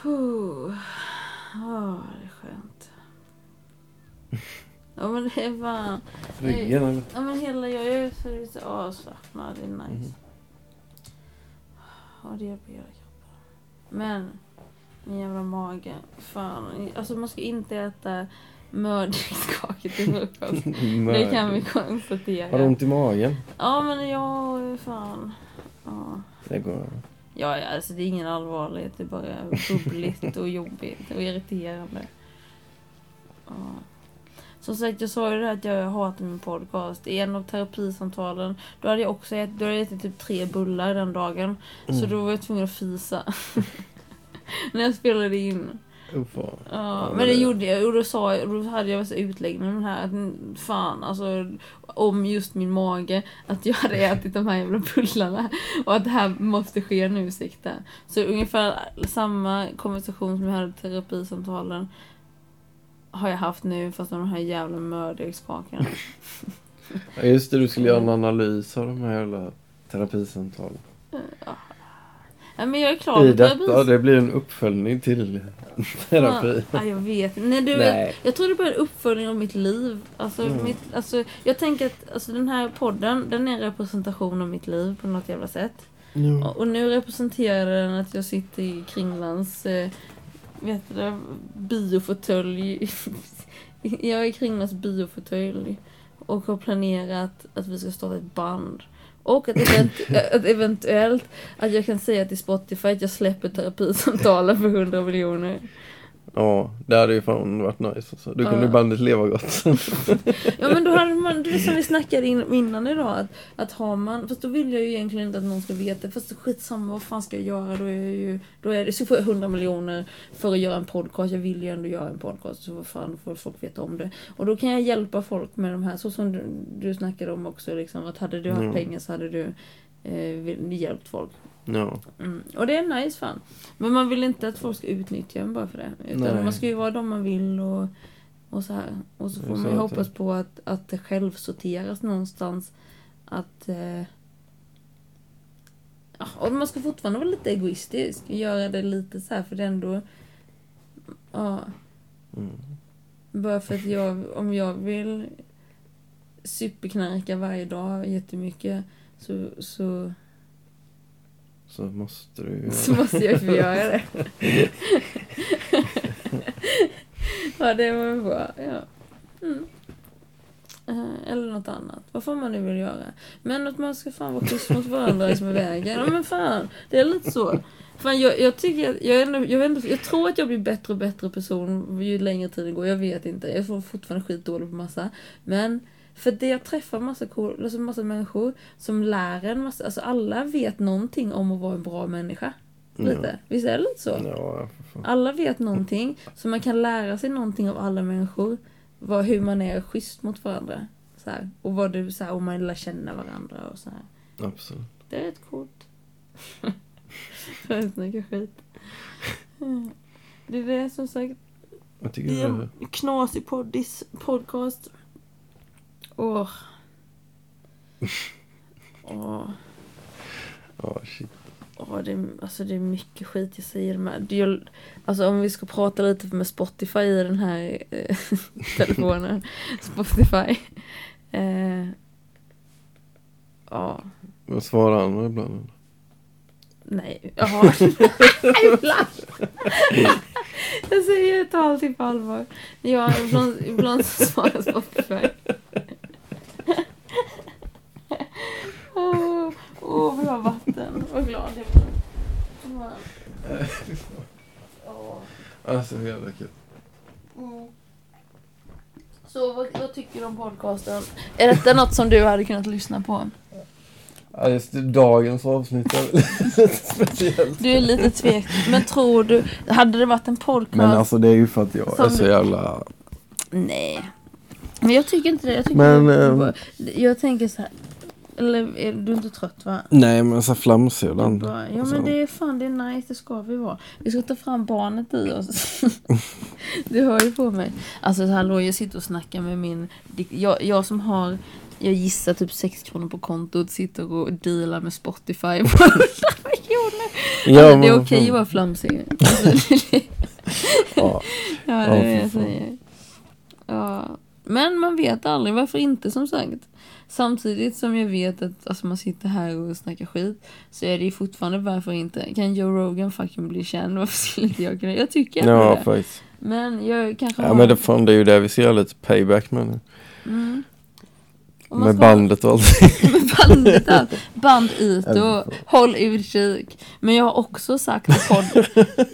Puh. Ja, det är skönt. Ja men det är fan... Ryggen eller? Ja men hela jag är så lite avslappnad. Det är nice. Mhm. Ja det hjälper hela kroppen. Men min jävla mage. Fan. Alltså man ska inte äta mördegskakor till frukost. [LAUGHS] Det kan vi Har du konstatera. ont i magen? Ja men jag fan. Ja. Det går Ja, ja, alltså det är ingen allvarlighet. Det är bara bubbligt och jobbigt och irriterande. Ja. Som sagt, jag sa ju det här att jag hatar min podcast. I en av terapisamtalen, då hade jag också ätit, då hade jag ätit typ tre bullar den dagen. Så Mm. då var jag tvungen att fisa. [LAUGHS] När jag spelade in. Ja, Ja, men det gjorde jag och då sa jag, då hade jag så utläggning om det här att mm, fan alltså om just min mage att jag hade ätit de här jävla bullarna och att det här måste ske nu sikta. Så ungefär samma konversation som jag hade i terapisamtalen har jag haft nu fast om de här jävla mördegskakorna. Ja, just det, du skulle göra en analys av de här jävla terapisamtalen. Ja, men jag är klar I detta, det blir en uppföljning till terapi. Ja, jag vet Nej, du, Nej. Jag tror det blir en uppföljning av mitt liv. Alltså, Mm. mitt, alltså, jag tänker att alltså, den här podden, den är en representation av mitt liv på något jävla sätt. Ja. Och, och nu representerar den att jag sitter i Kringlands, eh, vet du biofåtölj. [LAUGHS] jag är i Kringlands biofåtölj. Och har planerat att vi ska starta ett band. Och att, event, [LAUGHS] att eventuellt att jag kan säga till Spotify att jag släpper terapisamtalen för 100 miljoner. Ja, det hade ju fan varit nice alltså. Då kunde Ja. bandet leva gott. [LAUGHS] Ja men då hade man, det är som vi snackade in, innan idag, att, att har man, fast då vill jag ju egentligen inte att någon ska veta, fast skitsamma vad fan ska jag göra, då är jag ju, då är det, så får jag 100 miljoner för att göra en podcast, jag vill ju ändå göra en podcast, så vad fan får folk veta om det. Och då kan jag hjälpa folk med de här, så som du, du snackade om också, liksom, att hade du haft Ja. pengar så hade du eh, hjälpt folk. Ja. Mm. Och det är nice fan. Men man vill inte att folk ska utnyttja en bara för det. Utan Nej. man ska ju vara de man vill och Och så här. Och så Det får man ju hoppas ja. på att, att det självsorteras någonstans. Att... Eh, ja, och man ska fortfarande vara lite egoistisk. Göra det lite så här för det är ändå... Ja. Mm. Bara för att jag, om jag vill superknarka varje dag jättemycket så, så, Så måste du ju [LAUGHS] så måste jag få göra det. [LAUGHS] ja, det var bra. Ja. Mm. Eh, Eller något annat. Vad får man nu vill göra. Men att man ska fan vara schysst mot varandra som är vägen. Ja, men fan, det är lite så. Fan, jag, jag tycker att, jag, är ändå, jag, vet inte, jag tror att jag blir bättre och bättre person ju längre tiden går. Jag vet inte. Jag får fortfarande skitdålig på massa. Men för det jag träffar massa, cool, alltså massa människor som lär en massa, alltså alla vet någonting om att vara en bra människa. Lite. Visst är det lite så? Ja. Alla vet någonting, så man kan lära sig någonting av alla människor. Vad, hur man är schysst mot varandra. Så här. Och vad du, så här, om man lär känna varandra och så här. Absolut. Det är rätt coolt. För att snacka skit. Det är [LAUGHS] det som sagt. Jag tycker Det är... en knasig poddis, podcast. [LAUGHS] Åh. Åh. Ja, shit. Ja, det, är, alltså det är mycket skit jag säger med. Alltså om vi ska prata lite med Spotify i den här eh, [LAUGHS] telefonen. [LAUGHS] Spotify. Eh, ja, Vad svarar han ibland? nej. Jaha. ibland. jag säger ta allting på allvar. Ja, ibland, ibland så svarar Spotify. Åh, oh, vi har vatten. Vad glad jag blir. Åh. Alltså, hur jävla kul. Mm. Så vad, vad tycker du om podcasten? Är detta något som du hade kunnat lyssna på? Ja, just det, dagens avsnitt är lite speciellt. Du är lite tvek, men tror du, hade det varit en podcast? Men alltså det är ju för att jag Som är så jävla... Nej. Men jag tycker inte det. Jag, tycker Men, det, ehm, jag tänker så här. Eller är du inte trött va? Nej men så flamsig ibland. Ja men det är fan det är nice, det ska vi vara. Vi ska ta fram barnet i oss. [LAUGHS] du hör ju på mig. Alltså hallå jag sitter och snackar med min, jag, jag som har, jag gissar typ 6 kronor på kontot, sitter och dealar med Spotify [LAUGHS] på 100 miljoner. Ja, alltså, det är okej att vara flamsig. Alltså, Ja. [LAUGHS] ja det är det jag säger. Ja. Men man vet aldrig, varför inte som sagt. Samtidigt som jag vet att alltså, man sitter här och snackar skit så är det ju fortfarande varför inte. Kan Joe Rogan fucking bli känd? [LAUGHS] Varför skulle inte jag kunna? Jag tycker ändå Ja det. faktiskt. Men jag kanske Ja har... men det, fan, det är ju det vi ser lite payback med nu. Mm. [LAUGHS] Med bandet och allting. med bandet allt. [LAUGHS] Band ut Ja, och håll utkik. Men jag har också sagt i podd,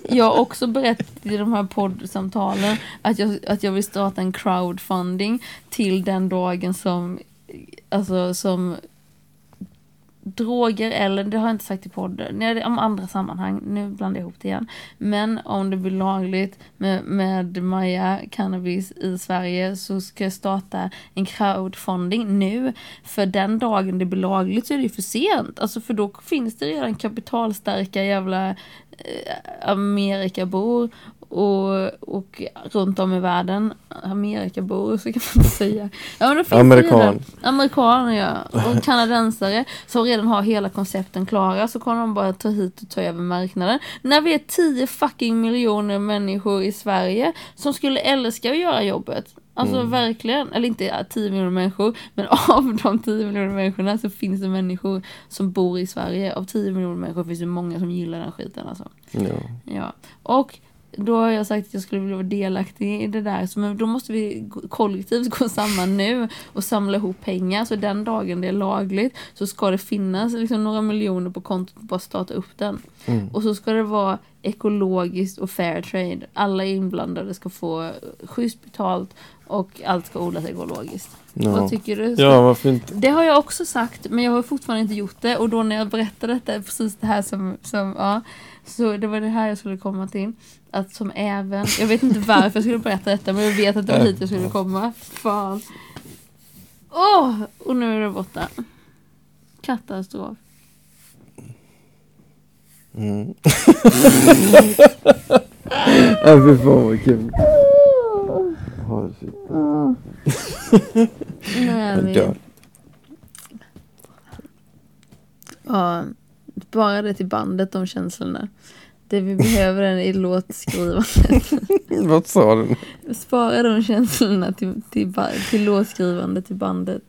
jag har också berättat i de här poddsamtalen att jag, att jag vill starta en crowdfunding till den dagen som, alltså som droger eller, det har jag inte sagt i podden, nej, om andra sammanhang, nu blandar jag ihop det igen. Men om det blir lagligt med, med Maja cannabis i Sverige så ska jag starta en crowdfunding nu. För den dagen det blir lagligt så är det ju för sent. Alltså för då finns det redan kapitalstarka jävla eh, Amerikabor och, och runt om i världen. Amerikabor så kan man inte [LAUGHS] säga. Ja, men då finns det Amerikan. redan- Amerikaner ja. [LAUGHS] Och kanadensare som redan har hela koncepten klara så kommer de bara ta hit och ta över marknaden. När vi är 10 fucking miljoner människor i Sverige som skulle älska att göra jobbet. Alltså verkligen, eller inte ja, 10 miljoner människor, men [LAUGHS] av de 10 miljoner människorna så finns det människor som bor i Sverige. Av 10 miljoner människor finns det många som gillar den skiten alltså. Ja. Ja, och då har jag sagt att jag skulle vilja vara delaktig i det där. Så men då måste vi kollektivt gå samman nu och samla ihop pengar. Så den dagen det är lagligt så ska det finnas liksom några miljoner på kontot och bara starta upp den. Mm. Och så ska det vara ekologiskt och fair trade. Alla inblandade ska få schysst betalt och allt ska odlas ekologiskt. Ja. Vad tycker du? ja, varför inte? Det har jag också sagt, men jag har fortfarande inte gjort det. Och då när jag berättade detta, precis det här som, som ja, så det var det här jag skulle komma till. Att som även, jag vet inte varför jag skulle berätta detta, men jag vet att det var hit jag skulle komma. Fan. Åh, och nu är det borta. Katastrof. Mm. ja, [LAUGHS] fy fan vad kul. [LAUGHS] Shit. [LAUGHS] Nej, Jag vi... Ja, bara det till bandet, de känslorna. Det vi behöver är i låtskrivandet. [LAUGHS] Vad sa du? Spara de känslorna till, till, till låtskrivandet till bandet.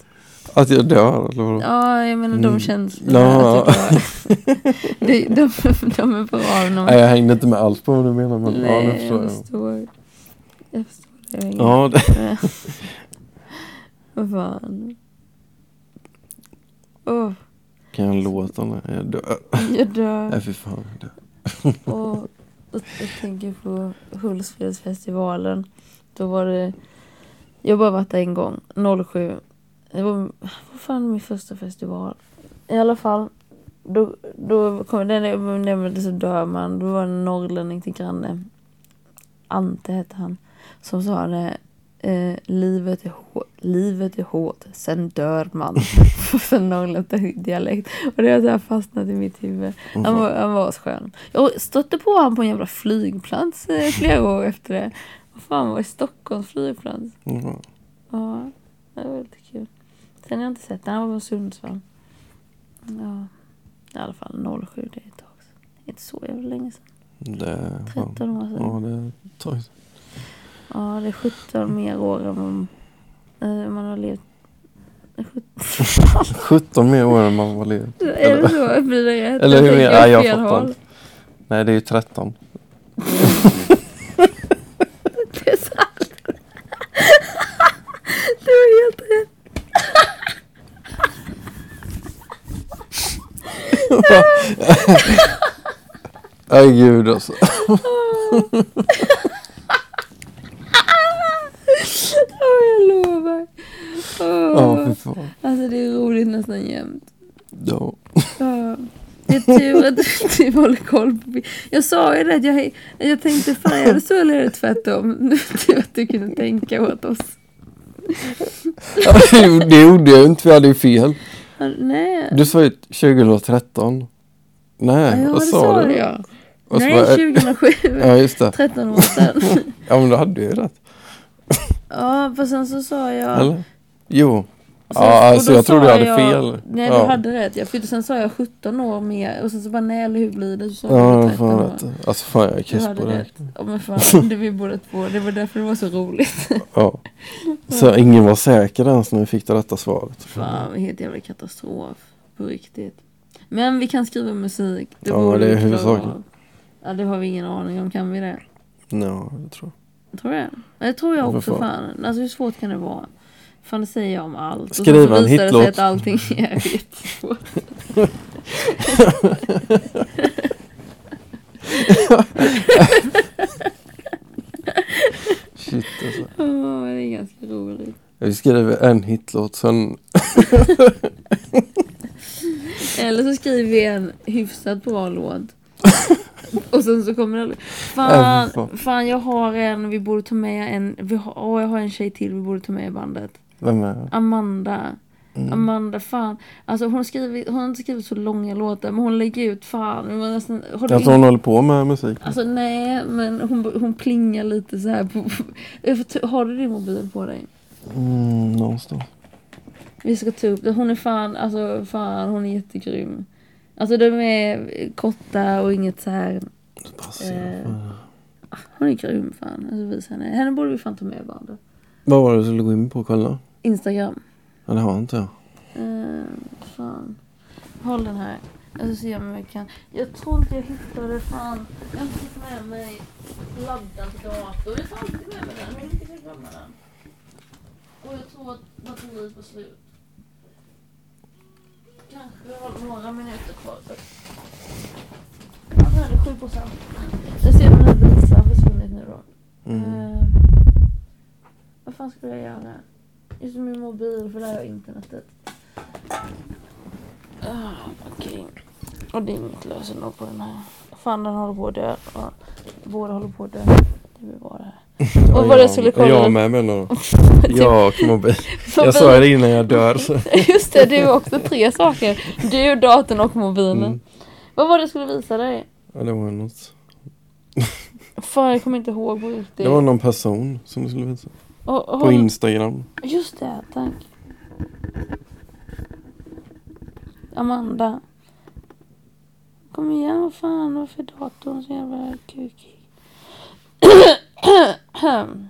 Att jag dör eller vadå? Ja, jag menar de Mm. känslorna. Ja. Att [LAUGHS] de, de, de är bra man... Nej jag hängde inte med alls på vad du menar men ja Nej, förstår jag förstår. Jag förstår. Jag Ja, det, [LAUGHS] Vad fan. Åh, kan jag låta när jag dör? jag dör. Nej fy fan. jag dör. [LAUGHS] Och, jag tänker på Hultsfredsfestivalen. Då var det... Jag har bara varit där en gång, 07. Det var, vad fan min första festival? I alla fall. Då, då kom den nämnde så dör man. Då var det en norrlänning till granne. Ante hette han. Som sa det. Eh, livet, är hårt, livet är hårt, sen dör man. [LAUGHS] [LAUGHS] Norrländsk dialekt. Och det har så här fastnat i mitt huvud. Han var, han var skön. Jag stötte på honom på en jävla flygplats eh, flera år efter det. Vad fan var i Stockholms flygplats? Ja. Ja, det var lite kul. Sen har jag inte sett den. Han var på Sundsvall. Ja, i alla fall 07. Det är ett tag sedan. Det inte så jävla länge sedan. Det är fan. 13 år sedan. Ja det är ett tag sedan. Ja, det är 17 mer år än man, eh, man har levt. Det är 17. 17 [LAUGHS] mer år än man var ledig. [LAUGHS] Är det så? Blir det rätt? Eller hur? tänker Ja, jag fattar inte. Nej det är ju 13. [LAUGHS] Det är sant. Det var helt rätt. Nej gud alltså. Åh, jag lovar. Ja Åh. fy fan. Alltså det är roligt nästan jämt. Ja. Ja. Att du håller koll på Jag sa ju det jag, jag tänkte fan är det så eller är det tvärtom? Att du kunde tänka åt oss. det gjorde jag inte jag hade ju fel. Nej. Du sa ju 2013. Nej ja, vad sa du? jag. Och Nej, bara- 2007. [LAUGHS] Ja just det. 13 år sedan. [LAUGHS] Ja men då hade du ju rätt. Ja, för sen så sa jag... Eller? Jo. Så- Ja, och alltså, jag trodde jag hade fel. Nej, Ja. du hade rätt. Jag för sen sa jag 17 år mer och sen så bara nej, eller hur blir det? Så Ja, jag jag 13 fan år. rätt. Alltså fan jag är kiss på det. rätt. Ja, men fan, det vi båda två. Det var därför det var så roligt. [LAUGHS] Ja. Så ingen var säker ens när vi fick det rätta svaret. Fan, helt jävla katastrof. På riktigt. Men vi kan skriva musik. Det Ja, det är huvudsaken. Ja, det har vi ingen aning om. Kan vi det? Ja, det tror jag. Tror du det? Ja, Det tror jag Ja, också. fan. Fan. Alltså hur svårt kan det vara? Fan det säger jag om allt. Skriva och så en visar det sig hitlåt. att allting är [LAUGHS] jättesvårt. Shit alltså. Åh, det är ganska roligt. Vi skriver en hitlåt sen. Eller så skriver vi en hyfsat bra låt. Och sen så kommer det Fan, fan. jag har en, vi borde ta med en, vi har, åh, jag har en tjej till vi borde ta med i bandet. Vem är? Amanda. Mm. Amanda, fan. Alltså hon, skriver, hon har inte skrivit så långa låtar men hon lägger ut, fan. Var nästan, Jag tror hon håller på med musik. Alltså nej, men hon, hon plingar lite så här på, [LAUGHS] Har du din mobil på dig? Mm, någonstans. Vi ska ta upp det. Hon är fan, alltså fan, hon är jättegrym. Alltså de är korta och inget så här. Eh. Hon är grym fan. Alltså henne. Henne borde vi fan ta med bandet. Vad var det du skulle gå in på och kolla? Instagram. Ja, det har inte jag. Eh, fan. Håll den här. Jag ska se om jag kan. Jag tror inte jag hittade fan. Jag har inte med mig laddad dator. Jag tar alltid med mig den. Jag vill inte glömma den. Och jag tror att batteriet var slut. Kanske jag har några minuter kvar. Ja, nu är det 7 procent. Jag ser den här har försvunnit nu då. Mm. Eh, vad fan skulle jag göra? Just min mobil, för där har jag internetet. Ah, Okej. Och det är inget lösenord på den här. Fan, den håller på att dö. Ja, båda håller på att dö. Det blir [LAUGHS] det här. Och vad jag skulle kolla. Jag med menar du? [LAUGHS] Jag och mobil. [LAUGHS] Jag sa det innan jag dör. Så. Just det, det är också tre saker. Du, datorn och mobilen. Mm. Vad var det jag skulle visa dig? Ja, det var något. Fan, jag kommer inte ihåg på riktigt. Det var någon person som du skulle visa. Och, På hon, Instagram. just det, tack. Amanda. Kom igen, vad fan, varför är datorn så jävla kukig? [CLEARS THROAT]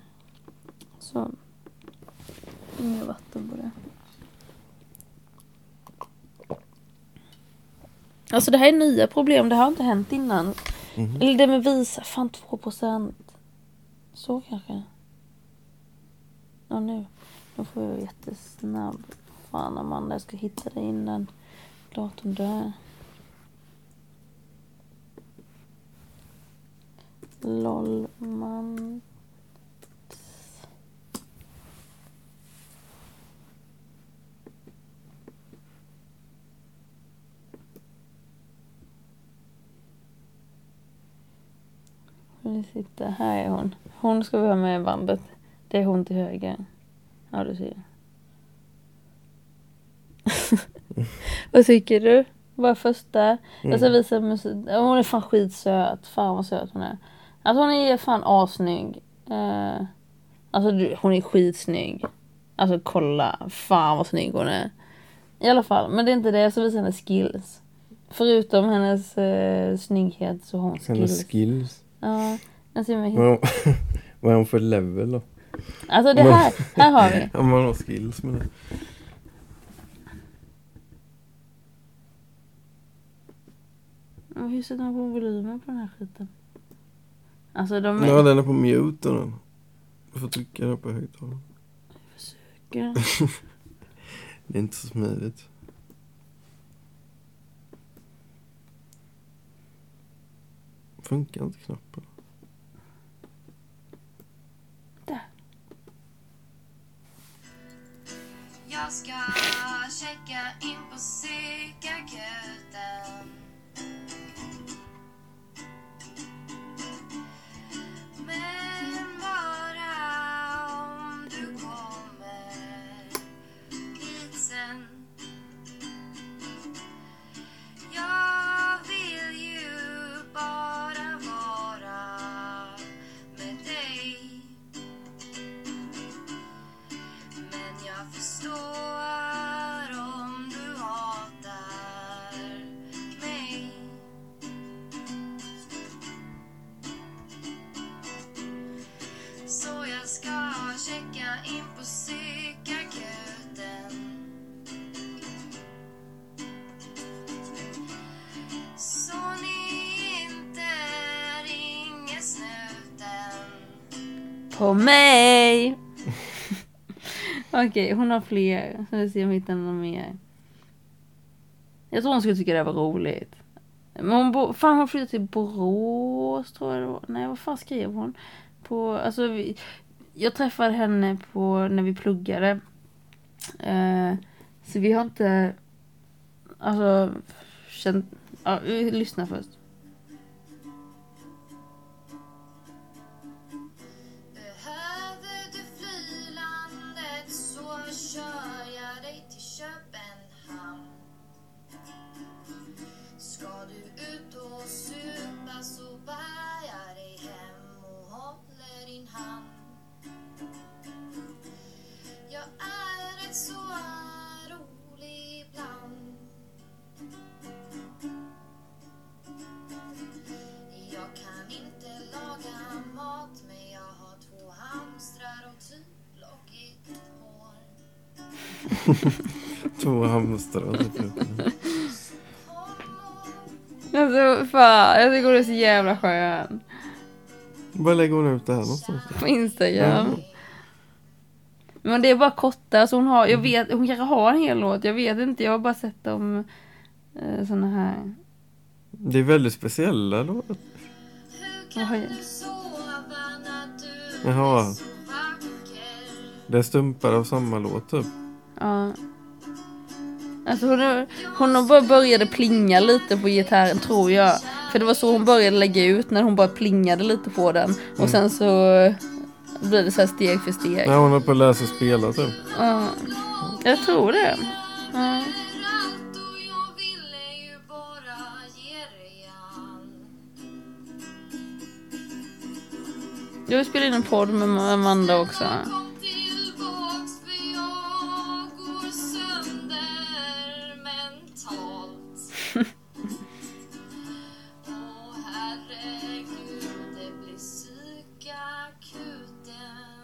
så. Inget vatten på det. Alltså det här är nya problem, det har inte hänt innan. Mhm. Eller det med visa, fan 2 procent. Så kanske. Ja nu. Nu får jag vara jättesnabb. Fan Amanda, jag ska hitta det innan datorn dör. LOL man. Vi sitter, här är hon. Hon ska vara med i bandet. Det är hon till höger. Ja, du ser. [LAUGHS] vad tycker du? Bara första. Mm. Jag ska visa musik. Hon är fan skitsöt. Fan vad söt hon är. Alltså hon är fan assnygg. Uh, alltså du, hon är skitsnygg. Alltså kolla. Fan vad snygg hon är. I alla fall. Men det är inte det. Jag ska visa hennes skills. Förutom hennes uh, snygghet så har hon skills. Hennes skills. Ja. Jag mig Vad är hon- [LAUGHS] vad är hon för level då? Alltså det här. Här har vi. [LAUGHS] Om man har skills med det. Och Hur sätter man på volymen på den här skiten? Alltså de är... Ja, den är på mute då. Du får trycka den på högtalaren. [LAUGHS] Det är inte så smidigt. Funkar inte knappen? Jag ska checka in på psykakuten. Men bara om du kommer hit sen. Jag vill ju bara förstår om du hatar mig. Så jag ska checka in på psykakuten. Så ni inte ringer snuten. På mig! Okej, hon har fler. Så vi se om vi hittar någon mer. Jag tror hon skulle tycka det var roligt. Men hon bo, fan hon flyttade till Borås tror jag det var. Nej vad fan skrev hon? På, alltså vi, jag träffade henne på när vi pluggade. Eh, så vi har inte, alltså känt, ja vi lyssnar först. Två hamstrar. och så typ. Alltså fan, jag tycker hon är så jävla skön. Var lägger hon ut det här någonstans? På Instagram. Jaha. Men det är bara korta, så hon har, jag vet, hon kanske har en hel låt, jag vet inte, jag har bara sett dem eh, såna här. Det är väldigt speciella låtar. Oj. Jaha. Det är stumpar av samma låt typ. Ja. Alltså hon, hon bara började plinga lite på gitarren tror jag. För det var så hon började lägga ut när hon bara plingade lite på den. Och Mm. sen så blir det så här steg för steg. När hon håller på att lära sig spela typ. Ja. Jag tror det. Ja. Och. Jag vill spela in en podd med Amanda också.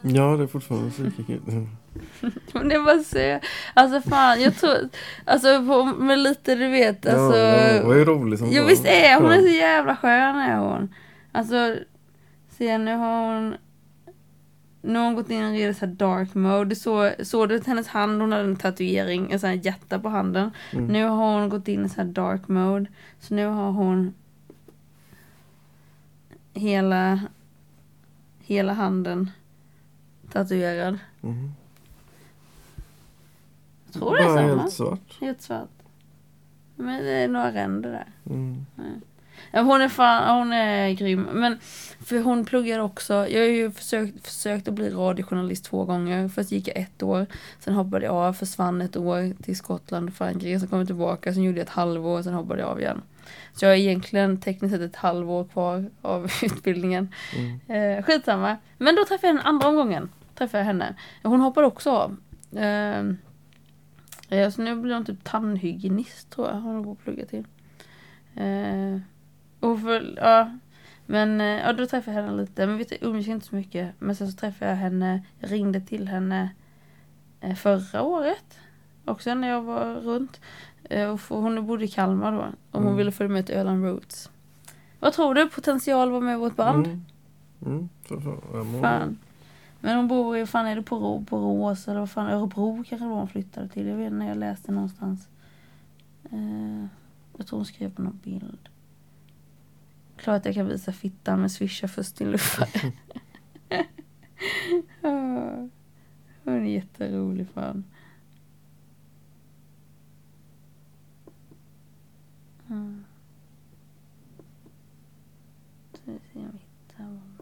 Ja, det är fortfarande psykakut. [LAUGHS] Men det var så, alltså fan, jag tror, alltså på, med lite du vet, alltså. ja, hon ju rolig som Ja fan. visst är hon, är så jävla skön är hon. Alltså, se nu har hon, nu har hon gått in i det så här dark mode. Så, såg du hennes hand, hon hade en tatuering, en sån här hjärta på handen. Mm. Nu har hon gått in i så här dark mode. Så nu har hon hela, hela handen tatuerad. Mhm. Jag tror det är Bara samma. helt svart. Helt svart. Men det är några ränder där. Mm. Ja, hon är fan, hon är grym. Men för hon pluggar också. Jag har ju försökt, försökt att bli radiojournalist två gånger. Först gick jag ett år. Sen hoppade jag av, försvann ett år till Skottland och Frankrike. Sen kom jag tillbaka, sen gjorde jag ett halvår, sen hoppade jag av igen. Så jag har egentligen tekniskt sett ett halvår kvar av [LAUGHS] utbildningen. Mm. Eh, skitsamma. Men då träffade jag henne andra omgången. Träffade jag henne. Hon hoppade också av. Eh, eh, så nu blir hon typ tandhygienist tror jag. Hon går och pluggar till. Eh, och för, ja. Men eh, ja, då träffade jag henne lite. Men vi umgicks inte så mycket. Men sen så träffade jag henne. Jag ringde till henne eh, förra året. Också när jag var runt. Eh, och hon bodde i Kalmar då. Hon Mm. ville följa med till Öland Roots. Vad tror du? Potential var med i vårt band? Mm. Mm. Så, så. Fan. Men hon bor i, fan är det på Borås eller vad fan, Örebro kanske det var hon flyttade till. Jag vet inte, jag läste någonstans. Eh, jag tror hon skrev på någon bild. Klart att jag kan visa fittan men swisha först din luffare. [LAUGHS] Hon är jätterolig fan. Mm. Så vi ser om vi hittar honom.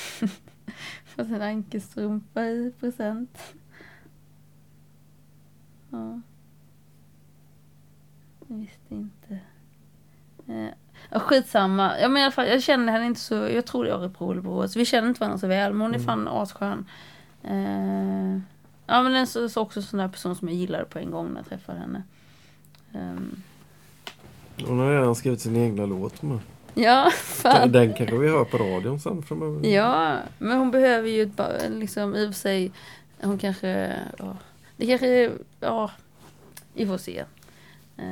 [LAUGHS] Fått en ankelstrumpa i present. Ja. Jag visste inte. Eh, ja, skitsamma. Ja, men i alla fall, jag känner henne inte så, jag tror det är Örebro eller Borås. Vi känner inte varandra så väl, men hon är Mm. fan asskön. Eh, ja men en så, så också en sån där person som jag gillade på en gång när jag träffade henne. Ehm, Hon har redan skrivit sin egna låt med. Ja, fan. Den kanske vi hör på radion sen framöver. Ja, men hon behöver ju ett, liksom i och för sig, hon kanske, ja, det kanske, ja, vi får se. Eh,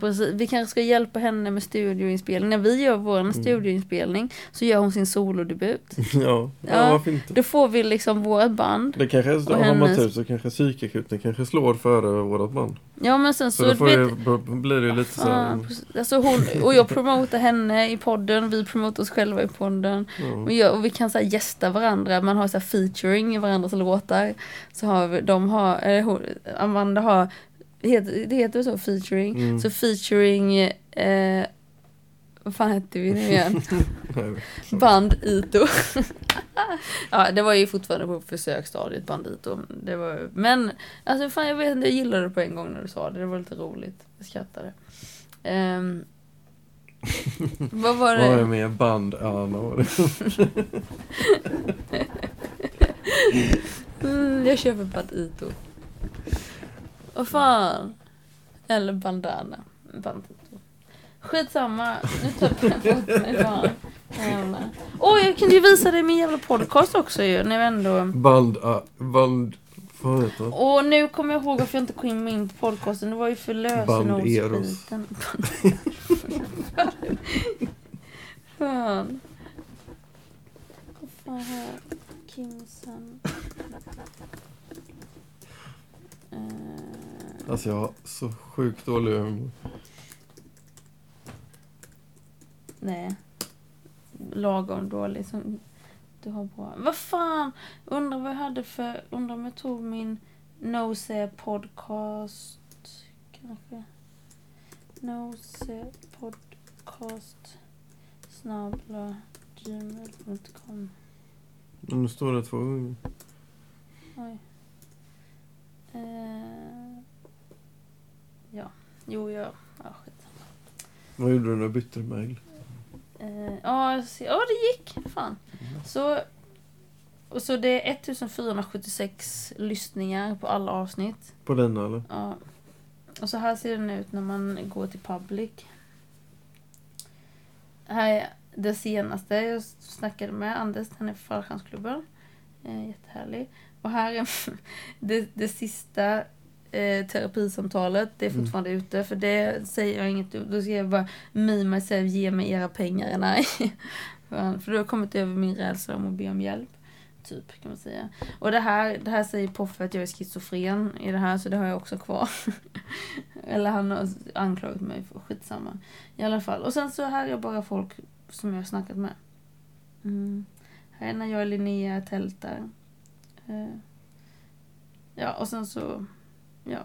precis, vi kanske ska hjälpa henne med studioinspelning. När vi gör vår studioinspelning så gör hon sin solodebut. [LAUGHS] Ja, ja, Ja. varför inte? Då får vi liksom vårt band. Det kanske är har man tur så kanske psykakuten kanske slår före vårat band. Ja men sen Så, så, då vet, det, blir det lite så här, alltså hon, och jag promotar henne i podden, vi promotar oss själva i podden. ja. Och, jag, och vi kan så här gästa varandra, man har så här featuring i varandras låtar. Så har vi, de har, hon, Amanda har, heter, det heter så featuring. Mm. Så featuring, eh, vad fan hette vi nu [LAUGHS] igen? Band Ito. [LAUGHS] ja det var ju fortfarande på försöksstadiet Band Ito. Det var, men alltså fan jag vet inte, jag gillade det på en gång när du sa det. Det var lite roligt. Jag skrattade. Um, [LAUGHS] vad var Vad är det? med band var det? Mm, jag köper Band Ito. Vad fan? Eller bandana. Band Ito. Skitsamma. Nu tappade jag mig fan. Åh, jag kunde ju visa dig min jävla podcast också ju. När vi ändå... Band, ah, band, vad heter det? Och nu kommer jag ihåg varför jag inte kom in på podcasten. Det var ju för lösenordsskiten. [LAUGHS] Fan. Vad fan har jag? Kimsen. Eh, Alltså jag har så sjukt dålig humor. nej. Lagom dålig. Som du har bra. Vad fan? Undrar vad jag hade för... Undrar om jag tog min Nose podcast. Kanske. Nose podcast. Snabla gmail.com. Men nu står det två gånger. Oj. Eh, ja. Jo, ja. Ja, skit. Vad gjorde du när du bytte mail? Eh, Ja, jag ja, det gick. Fan. Så, och så det är 1476 lyssningar på alla avsnitt. På denna eller? Ja. Och så här ser den ut när man går till public. Här är det senaste jag snackade med Anders, han är på fallskärmsklubben. Eh, jättehärlig. Och här är [LAUGHS] det, det sista eh, terapisamtalet, det är Mm. fortfarande ute för det säger jag inget, då ska jag bara me myself, ge mig era pengar, nej. [LAUGHS] för för då har jag kommit över min rädsla om att be om hjälp. Typ kan man säga. Och det här, det här säger Poffe att jag är schizofren i det här så det har jag också kvar. [LAUGHS] Eller han har anklagat mig för skitsamma. I alla fall. Och sen så här är bara folk som jag har snackat med. Mm. Här är när jag och Linnea tältar. Eh. Ja, och sen så... Ja.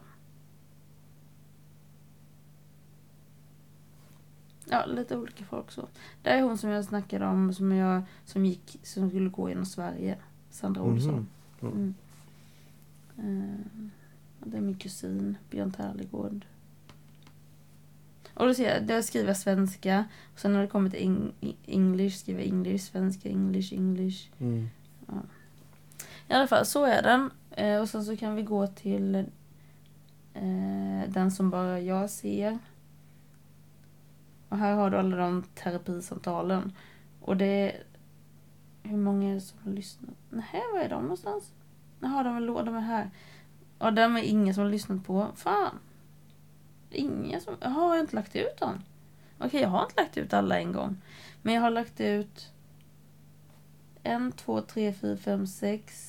Ja, lite olika folk så. Det är hon som jag snackade om som jag som gick, som skulle gå genom Sverige. Sandra Olsson. Mhm. Mm. Eh, och det är min kusin, Björn Tärlegård. Och då ser jag, där skriver jag svenska. Och sen när det kommer till eng- English skriver jag English, svenska, English, English. Mm. I alla fall, så är den. Eh, och sen så kan vi gå till eh, den som bara jag ser. Och här har du alla de terapisamtalen. Och det är... Hur många är det som har lyssnat? Nej, var är de någonstans? Jaha, de är, de är här. Ja, de är ingen som har lyssnat på. Fan. Ingen som... Jaha, har jag inte lagt ut dem? Okej, jag har inte lagt ut alla en gång. Men jag har lagt ut... En, två, tre, fyra, fem, sex,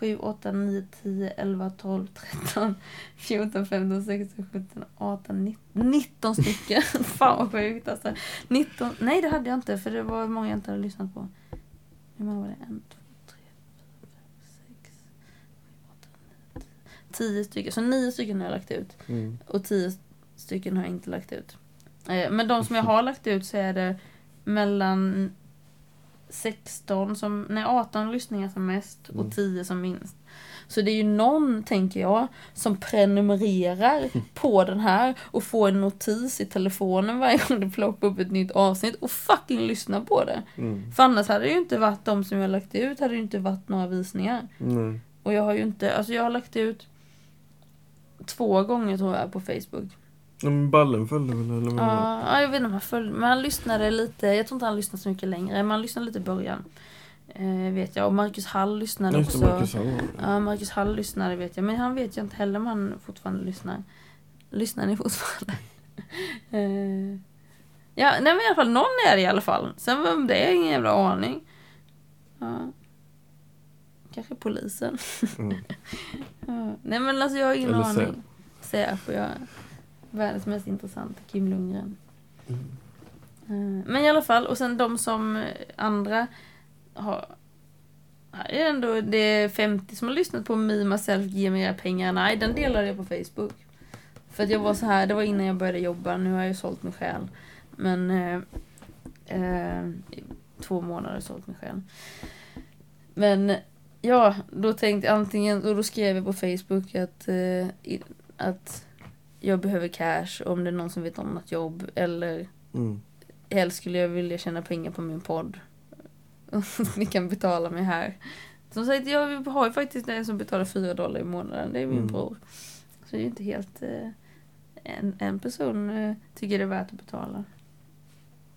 sju, åtta, nio, tio, elva, tolv, tretton, fjorton, femton, sexton, sjutton, arton, nitton. Nitton stycken! [LAUGHS] Fan vad sjukt alltså. 19, nej det hade jag inte för det var många jag inte hade lyssnat på. Hur många var det? En, två, tre, fyra, fem, sex, sju, åtta, nio, tio. Tio stycken. Så nio stycken har jag lagt ut. Mm. Och tio stycken har jag inte lagt ut. Eh, Men de som jag har lagt ut så är det mellan 16 som, nej 18 lyssningar som mest och Mm. 10 som minst. Så det är ju någon, tänker jag, som prenumererar på den här och får en notis i telefonen varje gång det ploppar upp ett nytt avsnitt och fucking lyssnar på det. Mm. För annars hade det ju inte varit de som jag lagt ut, hade det ju inte varit några visningar. Nej. Och jag har ju inte, alltså jag har lagt ut två gånger tror jag på Facebook. Ja, men ballen följde väl eller vad? Ja, ja, jag vet inte om han följde, men han lyssnade lite, jag tror inte han lyssnade så mycket längre, men han lyssnade lite i början. Eh, vet jag, och Marcus Hall lyssnade Just också. Marcus Hall. Ja, Marcus Hall lyssnade vet jag, men han vet jag inte heller om han fortfarande lyssnar. Lyssnar ni fortfarande? [LAUGHS] eh, ja, nej men i alla fall, någon är det i alla fall. Sen vem det är, ingen jävla aning. Ja. Kanske polisen. Mm. [LAUGHS] Ja. Nej men alltså jag har ingen Eller aning. Säpo, jag är världens mest intressanta, Kim Lundgren. Mm. Eh, Men i alla fall, och sen de som eh, andra har... Här är ändå, det är 50 som har lyssnat på Me, Myself, Ge mig era pengar. Nej, den delade jag på Facebook. För att jag var så här, det var innan jag började jobba, nu har jag ju sålt mig själv. Men... Eh, eh, två månader sålt mig själv. Men ja, då tänkte jag antingen, och då skrev jag på Facebook att, eh, att jag behöver cash om det är någon som vet om något jobb. Eller Mm. helst skulle jag vilja tjäna pengar på min podd. [LAUGHS] Ni kan betala mig här. Som sagt, jag har ju faktiskt en som betalar 4 dollar i månaden. Det är min Mm. bror. Så det är ju inte helt... Eh, en, en person eh, tycker det är värt att betala.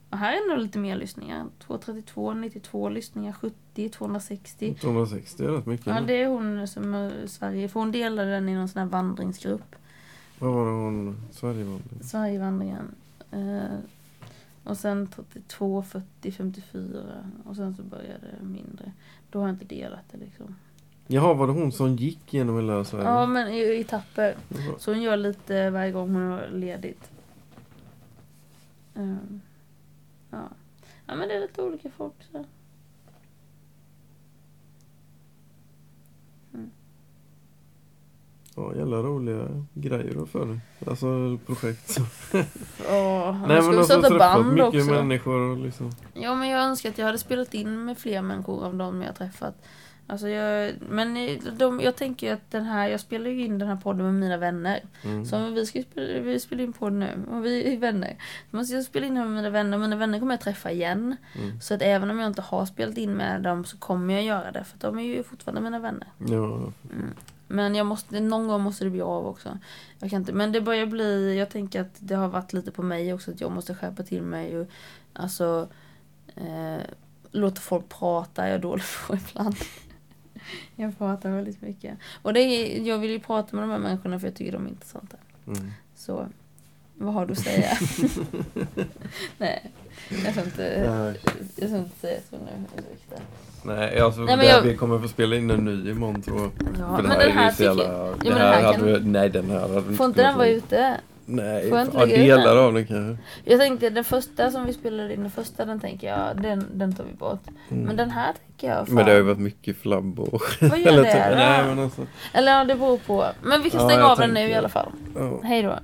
Och här är nog lite mer lyssningar. 232, 92 lyssningar, 70, 260. 260 är rätt mycket. Ja, det är hon som är i Sverige. För hon delade den i någon sån här vandringsgrupp. Vad var det hon... Sverigevandring? Sverigevandringen. Eh, och sen 32, 40, 54. Och sen så började det mindre. Då har jag inte delat det liksom. Jaha, var det hon som gick genom hela Sverige? Ja, men i, etapper. Jaha. Så hon gör lite varje gång hon har ledigt. Ehm, ja. ja, men det är lite olika folk. Så. Ja, jävla roliga grejer då för dig. Alltså projekt. Så. [LAUGHS] Ja, Nej men ska vi alltså starta träffat band mycket också. människor och liksom. Ja, men jag önskar att jag hade spelat in med fler människor av de jag träffat. Alltså jag, men de, jag tänker att den här, jag spelar ju in den här podden med mina vänner. Mm. Så vi ska spela, vi spelar in podd nu och vi är vänner. Så måste jag spela in den med mina vänner och mina vänner kommer jag träffa igen. Mm. Så att även om jag inte har spelat in med dem så kommer jag göra det för de är ju fortfarande mina vänner. Ja, Men jag måste, någon gång måste det bli av också. Jag kan inte, men det börjar bli, jag tänker att det har varit lite på mig också att jag måste skärpa till mig och alltså Eh, låter folk prata, jag är dålig på [LAUGHS] ibland. jag pratar väldigt mycket. Och det är, jag vill ju prata med de här människorna för jag tycker de är intressanta. Mm. Så, vad har du att säga? [LAUGHS] Nej, jag ska inte, jag ska inte säga så nu. Nej, alltså Nej, jag- vi kommer få spela in en ny imorgon tror jag. Ja, För men den är här tycker jävla... jag... Ja, men här den här hade kan... nej, den här hade Får inte den vara ute? Nej, Får jag inte ja, delar den? av den kanske. Jag tänkte den första som vi spelade in, den första den tänker jag, den, den tar vi bort. Mm. Men den här tänker jag, fan. Men det har ju varit mycket flabb och... Vad gör [LAUGHS] Eller det? typ- Ja. Nej men alltså. Eller ja, det beror på. Men vi kan Ja, stänga jag av den nu tänker- i alla fall. Ja. Hej då.